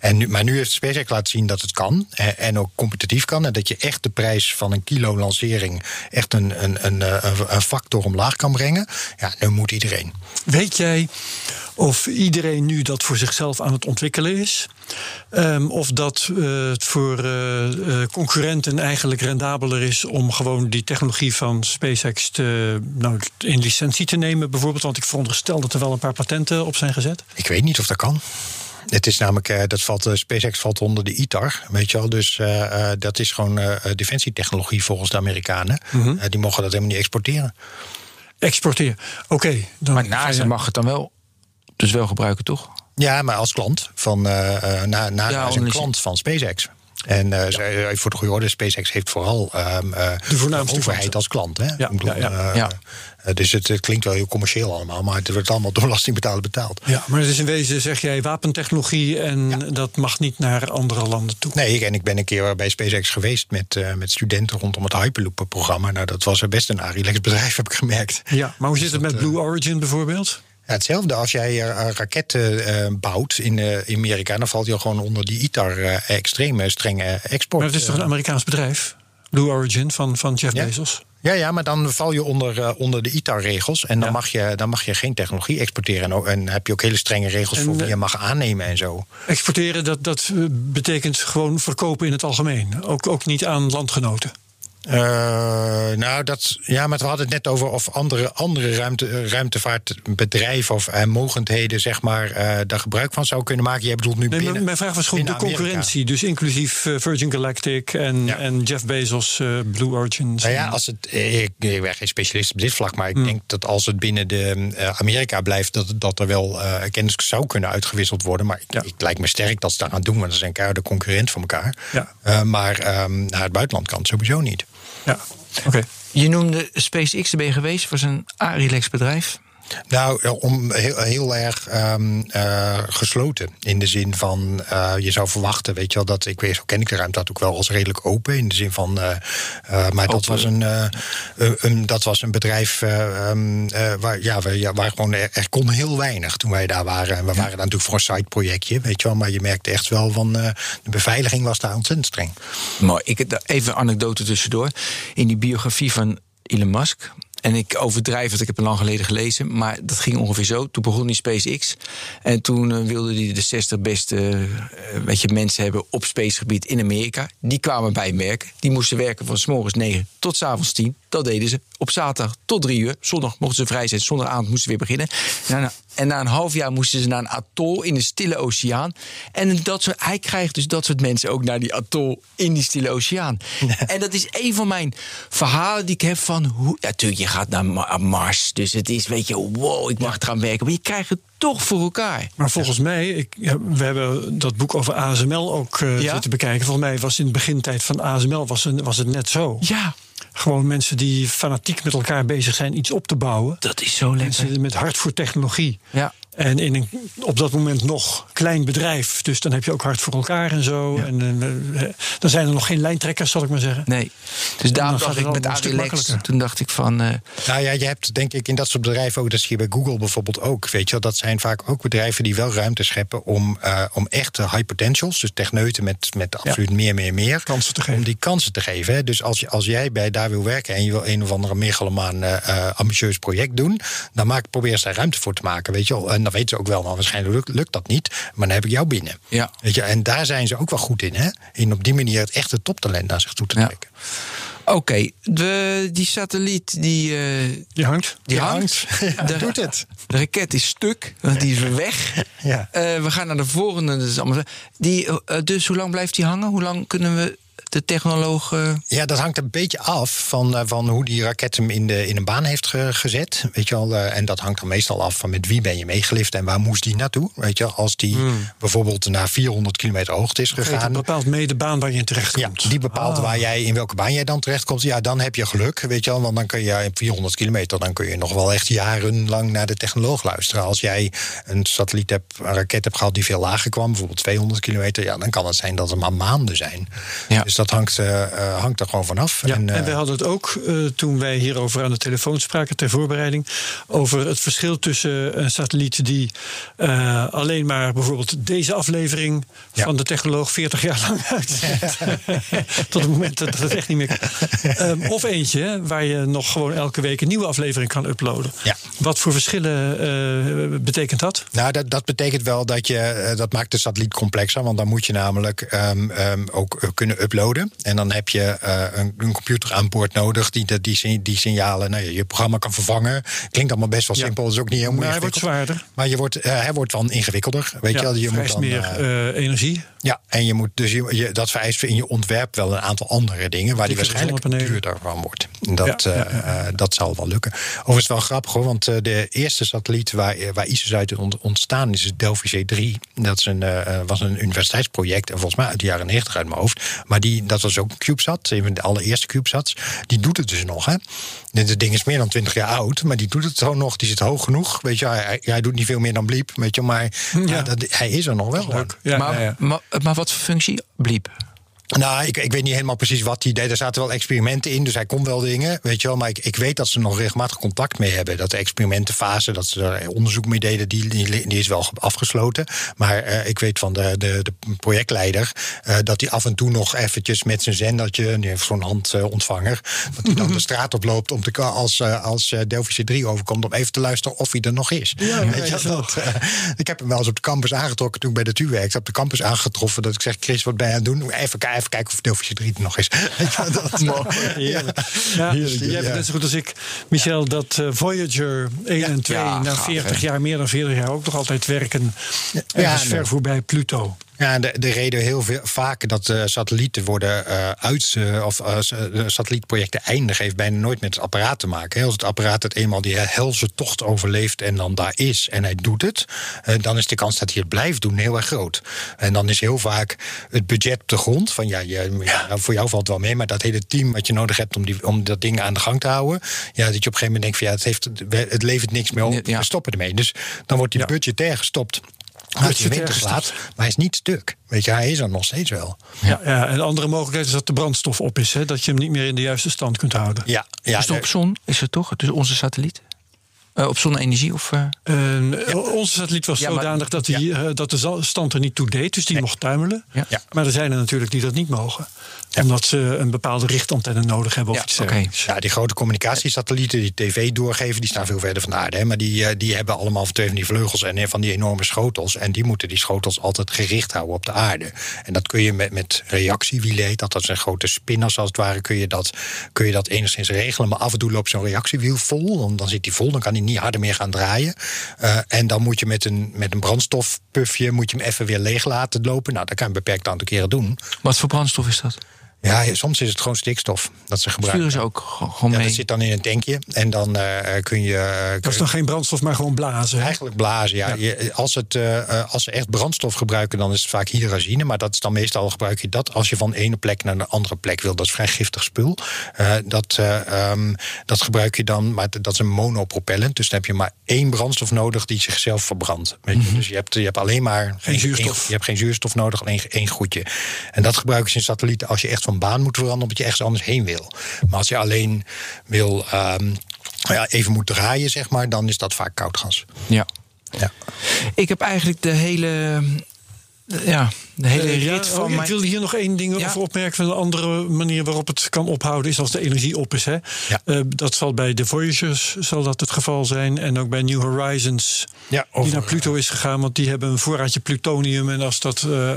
[SPEAKER 2] En nu, maar nu heeft SpaceX laten zien dat het kan en, en ook competitief kan en dat je echt de prijs van een kilo lancering echt een, een, een, een, een factor omlaag kan brengen. Ja, nu moet iedereen.
[SPEAKER 3] Weet jij of iedereen nu dat voor zichzelf aan het ontwikkelen is? Um, of dat uh, het voor uh, uh, concurrenten eigenlijk rendabeler is om gewoon die technologie van SpaceX te, nou, in licentie te nemen, bijvoorbeeld? Want ik veronderstel dat er wel een paar patenten op zijn gezet.
[SPEAKER 2] Ik weet niet of dat kan. Het is namelijk, dat valt, SpaceX valt onder de ITAR, weet je wel. Dus uh, dat is gewoon uh, defensietechnologie volgens de Amerikanen. Mm -hmm. uh, die mogen dat helemaal niet exporteren.
[SPEAKER 3] Exporteren, oké. Okay,
[SPEAKER 1] maar NASA mag het dan wel, dus wel gebruiken, toch?
[SPEAKER 2] Ja, maar als klant van, na, NASA ja, is een klant van SpaceX. En uh, ja. voor de goede orde, SpaceX heeft vooral um, uh,
[SPEAKER 3] de voornaamste
[SPEAKER 2] overheid klanten. als klant. Hè?
[SPEAKER 3] Ja,
[SPEAKER 2] bedoel,
[SPEAKER 3] ja, ja. ja.
[SPEAKER 2] Uh, dus het, het, klinkt wel heel commercieel allemaal, maar het wordt allemaal door belastingbetaler betaald.
[SPEAKER 3] Ja, maar het is in wezen, zeg jij, wapentechnologie en ja. dat mag niet naar andere landen toe.
[SPEAKER 2] Nee, en ik ben een keer bij SpaceX geweest met, met studenten rondom het Hyperloop-programma. Nou, dat was best een Arilex bedrijf, heb ik gemerkt.
[SPEAKER 3] Ja, maar hoe zit het met Blue Origin bijvoorbeeld?
[SPEAKER 2] Ja, hetzelfde. Als jij raketten bouwt in, in Amerika, dan valt je gewoon onder die ITAR extreme strenge export.
[SPEAKER 3] Maar het is toch een Amerikaans bedrijf? Blue Origin van, van Jeff
[SPEAKER 2] ja?
[SPEAKER 3] Bezos?
[SPEAKER 2] Ja, ja, maar dan val je onder, onder de ITAR-regels. En dan, ja. mag je, dan mag je geen technologie exporteren. En, en heb je ook hele strenge regels en, voor wie je mag aannemen en zo.
[SPEAKER 3] Exporteren, dat, dat betekent gewoon verkopen in het algemeen. Ook, ook niet aan landgenoten.
[SPEAKER 2] Uh, nou, dat, ja, maar we hadden het net over of andere, andere ruimte, ruimtevaartbedrijven of uh, mogendheden, zeg maar, uh, daar gebruik van zou kunnen maken. Jij bedoelt nu
[SPEAKER 3] nee,
[SPEAKER 2] binnen,
[SPEAKER 3] Mijn vraag was gewoon de concurrentie, dus inclusief Virgin Galactic en, ja. en Jeff Bezos, Blue Origin.
[SPEAKER 2] Nou ja, als het, ik, ik ben geen specialist op dit vlak, maar ik hmm. denk dat als het binnen de Amerika blijft, dat, dat er wel kennis zou kunnen uitgewisseld worden. Maar ja. het lijkt me sterk dat ze dat gaan doen, want ze zijn elkaar de concurrent van elkaar. Ja. maar um, naar het buitenland kan het sowieso niet.
[SPEAKER 3] Ja, oké.
[SPEAKER 1] Je noemde SpaceX, je geweest, een Arilex bedrijf.
[SPEAKER 2] Nou, om heel, heel erg um, uh, gesloten. In de zin van, uh, je zou verwachten, weet je wel, dat ik weet, zo ken ik de ruimte dat ook wel als redelijk open. In de zin van, uh, maar dat was een, een, dat was een bedrijf um, waar, ja, waar, waar gewoon er, er, kon heel weinig toen wij daar waren. En we waren daar natuurlijk voor een site-projectje, weet je wel. Maar je merkte echt wel van, de beveiliging was daar ontzettend streng.
[SPEAKER 1] Mooi. Ik, even een anekdote tussendoor. In die biografie van Elon Musk en ik overdrijf het, ik heb het lang geleden gelezen. Maar dat ging ongeveer zo. Toen begon die SpaceX. En toen uh, wilde hij de 60 beste uh, weet je, mensen hebben op spacegebied in Amerika. Die kwamen bij hem werken. Die moesten werken van s morgens 9 tot s avonds 10. Dat deden ze. Op zaterdag tot 3 uur. Zondag mochten ze vrij zijn. Zondagavond moesten ze weer beginnen. En na, en na een half jaar moesten ze naar een atol in de Stille Oceaan. En dat soort, hij krijgt dus dat soort mensen ook naar die atol in die Stille Oceaan. En dat is een van mijn verhalen die ik heb van hoe. Ja, natuurlijk, je gaat naar Mars. Dus het is, weet je, wow, ik mag het gaan werken. Maar je krijgt het toch voor elkaar.
[SPEAKER 3] Maar volgens mij, ik, we hebben dat boek over ASML ook uh, ja? zitten bekijken. Volgens mij was in de begintijd van ASML was, een, was het net zo.
[SPEAKER 1] Ja.
[SPEAKER 3] Gewoon mensen die fanatiek met elkaar bezig zijn iets op te bouwen.
[SPEAKER 1] Dat is zo lekker.
[SPEAKER 3] Mensen met hart voor technologie.
[SPEAKER 1] Ja.
[SPEAKER 3] En in een op dat moment nog klein bedrijf. Dus dan heb je ook hard voor elkaar en zo. Ja. En uh, dan zijn er nog geen lijntrekkers, zal ik maar zeggen.
[SPEAKER 1] Nee. Dus daarom dacht ik met Adilex, toen dacht ik van... Uh...
[SPEAKER 2] Nou ja, je hebt denk ik in dat soort bedrijven ook... dat zie je bij Google bijvoorbeeld ook. Weet je wel, dat zijn vaak ook bedrijven die wel ruimte scheppen... om, uh, om echte high potentials, dus techneuten met, met absoluut ja. meer, meer, meer...
[SPEAKER 3] Kansen te geven.
[SPEAKER 2] Om die kansen te geven. Hè. Dus als, je, als jij bij daar wil werken... en je wil een of andere megalomaan ambitieus project doen... dan maak, probeer eens daar ruimte voor te maken, weet je wel. En dan weten ze ook wel, maar waarschijnlijk lukt, lukt dat niet. Maar dan heb ik jou binnen.
[SPEAKER 1] Ja.
[SPEAKER 2] Weet je, en daar zijn ze ook wel goed in. Hè? In op die manier het echte toptalent naar zich toe te trekken.
[SPEAKER 1] Ja. Oké, okay, die satelliet die, uh,
[SPEAKER 3] die hangt.
[SPEAKER 1] Die, die hangt.
[SPEAKER 2] hangt. Ja, de, doet het.
[SPEAKER 1] De raket is stuk, want die is weg.
[SPEAKER 2] Ja.
[SPEAKER 1] Uh, we gaan naar de volgende. Dat is allemaal, die, uh, dus hoe lang blijft die hangen? Hoe lang kunnen we de technoloog.
[SPEAKER 2] Ja, dat hangt een beetje af van, uh, van hoe die raket hem in, de, in een baan heeft ge, gezet. Weet je wel, uh, en dat hangt er meestal af van met wie ben je meegelift en waar moest die naartoe. Weet je, als die hmm. bijvoorbeeld naar 400 kilometer hoogte is gegaan.
[SPEAKER 3] Dat bepaalt mee de baan waar je in terecht komt.
[SPEAKER 2] Ja, die bepaalt ah. waar jij, in welke baan jij dan terecht komt. Ja, dan heb je geluk, weet je wel. Want dan kun je op 400 kilometer, dan kun je nog wel echt jarenlang naar de technoloog luisteren. Als jij een satelliet hebt, een raket hebt gehad die veel lager kwam, bijvoorbeeld 200 kilometer, ja, dan kan het zijn dat het maar maanden zijn.
[SPEAKER 1] Ja.
[SPEAKER 2] Dus dat hangt, uh, hangt er gewoon vanaf.
[SPEAKER 3] Ja,
[SPEAKER 2] en,
[SPEAKER 3] uh, en wij hadden het ook uh, toen wij hierover aan de telefoon spraken ter voorbereiding. Over het verschil tussen een satelliet die alleen maar bijvoorbeeld deze aflevering ja. van de technoloog 40 jaar lang uitzet. Tot het moment dat het echt niet meer kan. Um, of eentje waar je nog gewoon elke week een nieuwe aflevering kan uploaden.
[SPEAKER 2] Ja.
[SPEAKER 3] Wat voor verschillen betekent dat?
[SPEAKER 2] Nou, dat, dat betekent wel dat je. dat maakt de satelliet complexer. Want dan moet je namelijk um, um, ook kunnen uploaden. En dan heb je uh, een, een, computer aan boord nodig die die, die signalen, nou, je programma kan vervangen. Klinkt allemaal best wel simpel, dat is ook niet heel moeilijk.
[SPEAKER 3] Maar hij wordt zwaarder.
[SPEAKER 2] Maar je wordt, uh, hij wordt dan ingewikkelder. Weet je wel, je
[SPEAKER 3] moet dan, meer uh, energie.
[SPEAKER 2] Ja, en je moet dus je, je, dat vereist in je ontwerp wel een aantal andere dingen waar die, die waarschijnlijk duurder van wordt. Dat, ja, ja, dat zal wel lukken. Overigens wel grappig hoor, want de eerste satelliet waar, waar ISIS uit ontstaan is, is Delphi C3. Dat is een, was een universiteitsproject en volgens mij uit de jaren 90 uit mijn hoofd. Maar die, dat was ook een CubeSat, een van de allereerste CubeSats. Die doet het dus nog. Hè? Dit ding is meer dan 20 jaar oud, maar die doet het gewoon nog. Die zit hoog genoeg. Weet je, hij, hij doet niet veel meer dan bliep. Weet je, maar ja. dat, hij is er nog wel.
[SPEAKER 3] Leuk. Ja,
[SPEAKER 1] maar,
[SPEAKER 3] ja,
[SPEAKER 1] maar, maar wat voor functie? Bliep.
[SPEAKER 2] Nou, ik, ik weet niet helemaal precies wat hij deed. Er zaten wel experimenten in, dus hij kon wel dingen. Weet je wel, maar ik, ik weet dat ze nog regelmatig contact mee hebben. Dat de experimentenfase, dat ze er onderzoek mee deden, die, die, die is wel afgesloten. Maar uh, ik weet van de, de, de projectleider uh, dat hij af en toe nog eventjes met zijn zendertje, die heeft zo'n handontvanger, dat hij dan de straat oploopt om te, als, uh, als Delphi C3 overkomt, om even te luisteren of hij er nog is.
[SPEAKER 3] Ja, weet je, dat,
[SPEAKER 2] ik heb hem wel eens op de campus aangetrokken toen ik bij de TU werkte. Op de campus aangetroffen dat ik zeg, Chris, wat ben je aan het doen? Even kijken even kijken of het Delphische 3 er nog is. Wel, dat,
[SPEAKER 3] Heerlijk. Ja,
[SPEAKER 2] Heerlijk,
[SPEAKER 3] jij
[SPEAKER 2] ja.
[SPEAKER 3] weet net zo goed als ik, Michel, dat eh, Voyager 1 en 2
[SPEAKER 1] Ja,
[SPEAKER 3] na
[SPEAKER 1] gaaf,
[SPEAKER 3] 40
[SPEAKER 1] hè?
[SPEAKER 3] jaar, meer dan 40 jaar ook nog altijd werken. Ergens
[SPEAKER 2] nee.
[SPEAKER 3] ver voorbij Pluto.
[SPEAKER 2] Ja, de, de reden heel veel, vaak dat eh, satellieten worden eh, uit... eh, of satellietprojecten eindigen... heeft bijna nooit met het apparaat te maken. hè. Als het apparaat het eenmaal die helse tocht overleeft... en dan daar is en hij doet het... dan is de kans dat hij het blijft doen heel erg groot. En dan is heel vaak het budget op de grond... van ja, je, ja, nou, voor jou valt het wel mee... maar dat hele team wat je nodig hebt om, die, om dat ding aan de gang te houden... Ja, dat je op een gegeven moment denkt van... ja, het, heeft, het levert niks meer op,
[SPEAKER 1] Ja.
[SPEAKER 2] we stoppen ermee. Dus dan wordt die budgetair gestopt... Als je
[SPEAKER 3] Budgetair
[SPEAKER 2] winter
[SPEAKER 3] gestopt.
[SPEAKER 2] slaat, maar hij is niet stuk. Weet je, hij is er nog steeds wel.
[SPEAKER 3] Ja. Ja, en de andere mogelijkheid is dat de brandstof op is. Hè, dat je hem niet meer in de juiste stand kunt houden.
[SPEAKER 2] Ja, ja,
[SPEAKER 1] is het op
[SPEAKER 2] de-
[SPEAKER 1] zon? Is het toch? Dus onze satelliet? Eh, op zonne-energie? Of, eh?
[SPEAKER 3] En Onze satelliet was
[SPEAKER 1] Ja, maar-
[SPEAKER 3] zodanig dat, die, eh, dat de stand er niet toe deed. Dus die mocht tuimelen.
[SPEAKER 1] Ja.
[SPEAKER 2] Ja.
[SPEAKER 3] Maar er zijn er natuurlijk die dat niet mogen. Omdat ze een bepaalde richtantenne nodig hebben. Of
[SPEAKER 1] Ja,
[SPEAKER 3] iets
[SPEAKER 2] ja, die grote communicatiesatellieten die tv doorgeven, die staan veel verder van de aarde. Hè, maar die, eh, die hebben allemaal van twee van die vleugels en eh, van die enorme schotels. En die moeten die schotels altijd gericht houden op de aarde. En dat kun je met, met reactiewielen, dat, dat zijn grote spinners als het ware, kun je, dat, kun je dat enigszins regelen. Maar af en toe loopt zo'n reactiewiel vol. Dan, dan zit die vol, dan kan hij niet harder meer gaan draaien. Eh, en dan moet je met een, met een brandstofpufje moet je hem even weer leeg laten lopen. Nou, dat kan je een beperkt aantal keren doen.
[SPEAKER 1] Wat voor brandstof is dat?
[SPEAKER 2] Ja, soms is het gewoon stikstof dat ze gebruiken.
[SPEAKER 1] Sturen ze ook gewoon gewoon
[SPEAKER 2] Ja,
[SPEAKER 1] mee?
[SPEAKER 2] dat zit dan in een tankje. En dan eh, kun je. eh,
[SPEAKER 3] Dat is dan geen brandstof, maar gewoon blazen. hè?
[SPEAKER 2] Eigenlijk blazen, ja. Je- als, het, eh, eh, als ze echt brandstof gebruiken, dan is het vaak hydrazine. Maar dat is dan meestal gebruik je dat als je van de ene plek naar de andere plek wil. Dat is vrij giftig spul. Eh, dat, eh, ehm, dat gebruik je dan, maar dat is een monopropellant. Dus dan heb je maar één brandstof nodig die zichzelf verbrandt. Weet je? Dus je hebt, je hebt alleen maar
[SPEAKER 3] Geen zuurstof.
[SPEAKER 2] je hebt geen zuurstof nodig, alleen één goedje. En dat gebruiken ze in satellieten als je echt van baan moet veranderen, omdat je ergens anders heen wil. Maar als je alleen wil. ehm, nou ja, even moet draaien, zeg maar, dan is dat vaak koud gas.
[SPEAKER 1] Ja.
[SPEAKER 2] Ja.
[SPEAKER 1] Ik heb eigenlijk de hele, ja, de hele
[SPEAKER 3] Eh, ja,
[SPEAKER 1] rit van
[SPEAKER 3] oh,
[SPEAKER 1] mijn...
[SPEAKER 3] Ik wilde hier nog één ding
[SPEAKER 1] Ja.
[SPEAKER 3] over opmerken. Van een andere manier waarop het kan ophouden is als de energie op is. Hè?
[SPEAKER 2] Ja.
[SPEAKER 3] Eh, dat zal bij de Voyagers zal dat het geval zijn. En ook bij New Horizons,
[SPEAKER 2] Ja,
[SPEAKER 3] die naar Pluto is gegaan. Want die hebben een voorraadje plutonium. En als dat eh,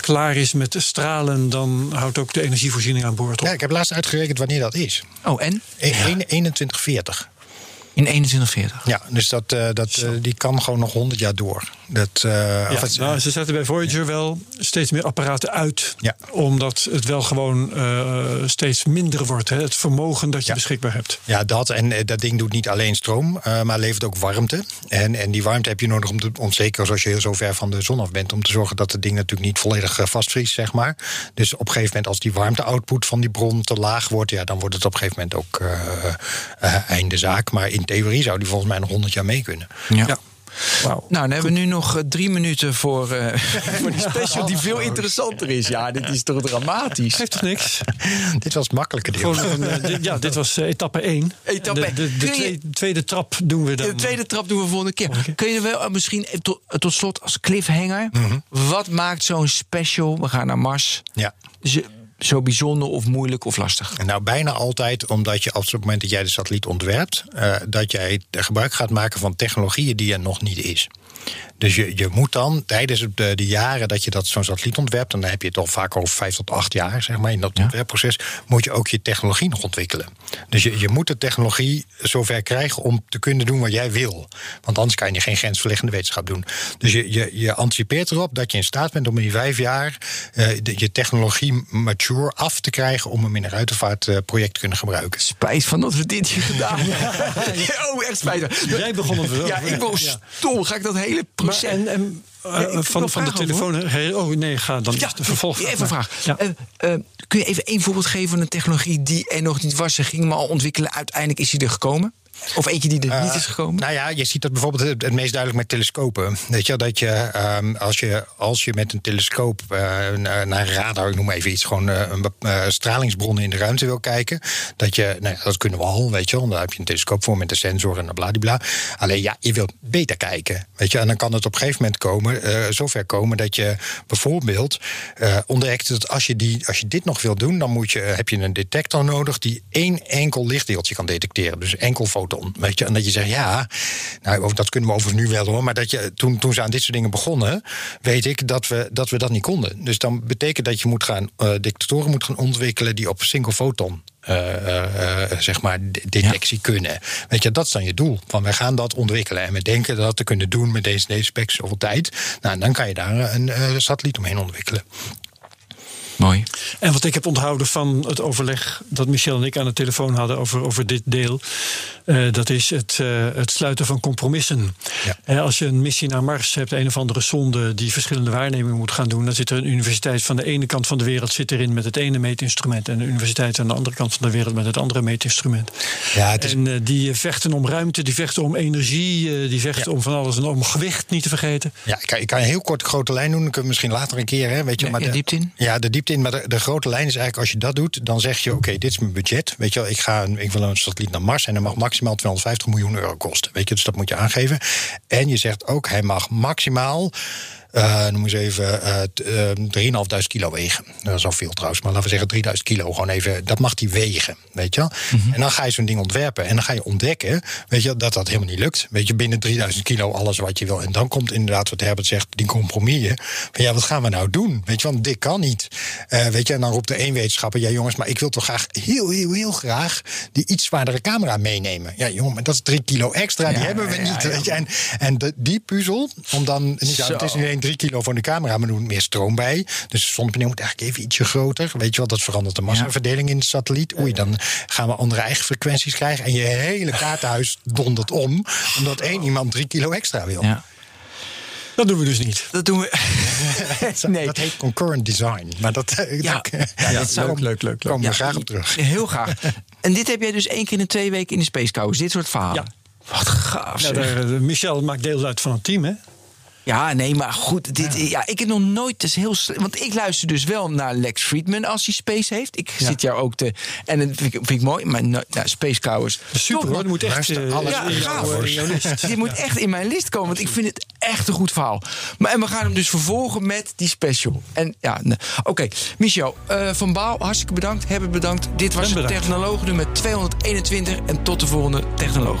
[SPEAKER 3] klaar is met de stralen, dan houdt ook de energievoorziening aan boord op.
[SPEAKER 2] Ja, ik heb laatst uitgerekend wanneer dat is.
[SPEAKER 1] Oh, en?
[SPEAKER 2] E- een- 2140.
[SPEAKER 1] In 2140.
[SPEAKER 2] Ja, dus dat, eh, dat, eh, die kan gewoon nog 100 jaar door. Dat, eh,
[SPEAKER 3] Ja,
[SPEAKER 2] of het-
[SPEAKER 3] nou, ze zetten bij Voyager wel steeds meer apparaten uit.
[SPEAKER 2] Ja.
[SPEAKER 3] Omdat het wel gewoon eh, steeds minder wordt. Hè? Het vermogen dat je
[SPEAKER 2] Ja.
[SPEAKER 3] beschikbaar hebt.
[SPEAKER 2] ja, dat. En dat ding doet niet alleen stroom, eh, maar levert ook warmte. En, en die warmte heb je nodig om, te, om zeker zoals je heel zo ver van de zon af bent, om te zorgen dat het ding natuurlijk niet volledig vastvriest, zeg maar. Dus op een gegeven moment, als die warmte-output van die bron te laag wordt, ja, dan wordt het op een gegeven moment ook eh, eh, einde zaak. Maar in theorie zou die volgens mij nog 100 jaar mee kunnen.
[SPEAKER 1] Ja. Nou, dan hebben we nu nog eh, drie minuten voor, eh, voor die special die veel interessanter is. Ja, dit is toch dramatisch.
[SPEAKER 3] Geeft toch niks?
[SPEAKER 2] Dit was het makkelijke deel.
[SPEAKER 3] Gewoon nog een, eh, dit- ja, dit was etappe 1.
[SPEAKER 1] Etappe
[SPEAKER 3] de,
[SPEAKER 1] één.
[SPEAKER 3] de, de
[SPEAKER 1] Kun je-
[SPEAKER 3] tweede, tweede trap doen we dan.
[SPEAKER 1] De tweede trap doen we volgende keer. Kun je wel misschien tot, tot slot als cliffhanger...
[SPEAKER 2] Mhm.
[SPEAKER 1] wat maakt zo'n special, we gaan naar Mars...
[SPEAKER 2] Ja.
[SPEAKER 1] Zo bijzonder of moeilijk of lastig?
[SPEAKER 2] Nou, bijna altijd omdat je op het moment dat jij de satelliet ontwerpt, eh, dat jij gebruik gaat maken van technologieën die er nog niet is. Dus je, je moet dan tijdens de, de jaren dat je dat zo'n satelliet ontwerpt, en dan heb je het al vaak over vijf tot acht jaar, zeg maar, in dat ontwerpproces, moet je ook je technologie nog ontwikkelen. Dus je, je moet de technologie zover krijgen om te kunnen doen wat jij wil. Want anders kan je geen grensverleggende wetenschap doen. Dus je, je, je anticipeert erop dat je in staat bent om in die vijf jaar eh, de- je technologie mature af te krijgen om hem in een ruimtevaartproject te kunnen gebruiken.
[SPEAKER 1] Spijt van dat we dit hier gedaan hebben. oh, echt spijt.
[SPEAKER 3] Jij begon het wel.
[SPEAKER 1] Ja, ik
[SPEAKER 3] Ja.
[SPEAKER 1] stom. Ga ik dat hele
[SPEAKER 3] Maar,
[SPEAKER 1] proces...
[SPEAKER 3] en, en eh,
[SPEAKER 1] heb
[SPEAKER 3] van, van de telefoon. Oh nee, ga dan
[SPEAKER 1] Ja,
[SPEAKER 3] de vervolg.
[SPEAKER 1] even een vraag.
[SPEAKER 3] Ja.
[SPEAKER 1] Eh, eh, kun je even één voorbeeld geven van een technologie die er nog niet was? Ze ging maar al ontwikkelen. Uiteindelijk is hij er gekomen. Of eentje die er niet is gekomen?
[SPEAKER 2] Nou ja, je ziet dat bijvoorbeeld het, het meest duidelijk met telescopen. Weet je, dat je, ehm, als je als je met een telescoop eh, naar, een radar, ik noem even iets, gewoon eh, een eh, stralingsbronnen in de ruimte wil kijken. Dat je, nou ja, dat kunnen we al, weet je wel. Daar heb je een telescoop voor met een sensor en bladibla. Alleen ja, je wilt beter kijken. Weet je, en dan kan het op een gegeven moment komen, eh, zover komen dat je bijvoorbeeld eh ontdekt dat als je, die, als je dit nog wil doen, dan moet je, heb je een detector nodig die één enkel lichtdeeltje kan detecteren. Dus enkel Weet je, en dat je zegt, ja, nou, dat kunnen we overigens nu wel hoor. Maar dat je, toen, toen ze aan dit soort dingen begonnen, weet ik dat we dat, we dat niet konden. Dus dan betekent dat je moet gaan, uh, dictatoren moet gaan ontwikkelen die op single foton uh, uh, zeg maar detectie kunnen. Weet je, dat is dan je doel. Van wij gaan dat ontwikkelen en we denken dat te kunnen doen met deze, deze specs zoveel tijd. Nou, dan kan je daar een satelliet omheen ontwikkelen.
[SPEAKER 1] Mooi.
[SPEAKER 3] En wat ik heb onthouden van het overleg dat Michel en ik aan de telefoon hadden over, over dit deel, uh, dat is het, uh, het sluiten van compromissen. Ja. Uh, als je een missie naar Mars hebt, een of andere zonde die verschillende waarnemingen moet gaan doen, dan zit er een universiteit van de ene kant van de wereld zit erin met het ene meetinstrument en een universiteit aan de andere kant van de wereld met het andere meetinstrument. Ja, het is... En die vechten om ruimte, die vechten om energie, die vechten ja. om van alles en om gewicht niet te vergeten.
[SPEAKER 2] Ja, ik kan, ik kan een heel kort grote lijn doen, ik kan misschien later een keer, hè, weet je,
[SPEAKER 1] ja,
[SPEAKER 2] maar
[SPEAKER 1] de, diepte in?
[SPEAKER 2] Ja, de diepte maar de, grote lijn is eigenlijk als je dat doet, dan zeg je: oké, dit is mijn budget. Weet je wel, ik, ga, ik wil een satelliet naar Mars en dat mag maximaal 250 miljoen euro kosten. Weet je, dus dat moet je aangeven. En je zegt ook: hij mag maximaal noem eens even, uh, uh, 3.500 kilo wegen. Dat is al veel trouwens, maar laten we zeggen 3000 kilo. Gewoon even, dat mag die wegen, weet je wel. Mm -hmm. En dan ga je zo'n ding ontwerpen en dan ga je ontdekken, weet je, dat dat helemaal niet lukt. Weet je, binnen 3000 kilo alles wat je wil. En dan komt inderdaad wat Herbert zegt, die compromissen. Van ja, wat gaan we nou doen? Weet je, want dit kan niet. Uh, weet je, en dan roept de een wetenschapper, ja jongens, maar ik wil toch graag heel, heel, heel graag die iets zwaardere camera meenemen. Ja, jongen, maar dat is drie kilo extra, die hebben we ja, niet. Ja, weet je. En, en de, die puzzel, om dan, ja, het is niet één drie kilo voor de camera, maar er moet meer stroom bij. Dus het zonnepaneel moet eigenlijk even ietsje groter. Weet je wel, dat verandert de massaverdeling in de satelliet. Oei, dan gaan we andere eigen frequenties krijgen. En je hele kaartenhuis dondert om, omdat één iemand drie kilo extra wil.
[SPEAKER 1] Ja.
[SPEAKER 3] Dat doen we dus niet.
[SPEAKER 1] Dat doen we.
[SPEAKER 2] nee. Dat heet concurrent design. Maar dat,
[SPEAKER 1] ja,
[SPEAKER 2] dat,
[SPEAKER 1] ja, dat zou
[SPEAKER 2] leuk, leuk, leuk. Komen we
[SPEAKER 1] Ja,
[SPEAKER 2] graag op terug.
[SPEAKER 1] Heel graag. En dit heb jij dus één keer in de twee weken in de Space Coast. Dit soort verhalen.
[SPEAKER 3] Ja.
[SPEAKER 1] Wat gaaf.
[SPEAKER 3] Daar, eh, Michel maakt deel uit van een team, hè?
[SPEAKER 1] Ja, nee, maar goed. Dit, ja. ik heb nog nooit. Het is heel, want ik luister dus wel naar Lex Friedman als hij Space heeft. Ik zit jou ook te. En dat vind ik, vind ik mooi. Maar nou, Space Cows.
[SPEAKER 3] Super hoor, dat moet echt eh,
[SPEAKER 2] alles
[SPEAKER 1] Ja, gaaf.
[SPEAKER 3] list.
[SPEAKER 1] Die moet echt in mijn list komen, want ik vind het echt een goed verhaal. Maar, en we gaan hem dus vervolgen met die special. En ja, nee. oké. Michel, eh, Van Baal, hartstikke bedankt. Hebben bedankt. Dit was
[SPEAKER 3] bedankt.
[SPEAKER 1] Technoloog nummer 221. En tot de volgende Technoloog.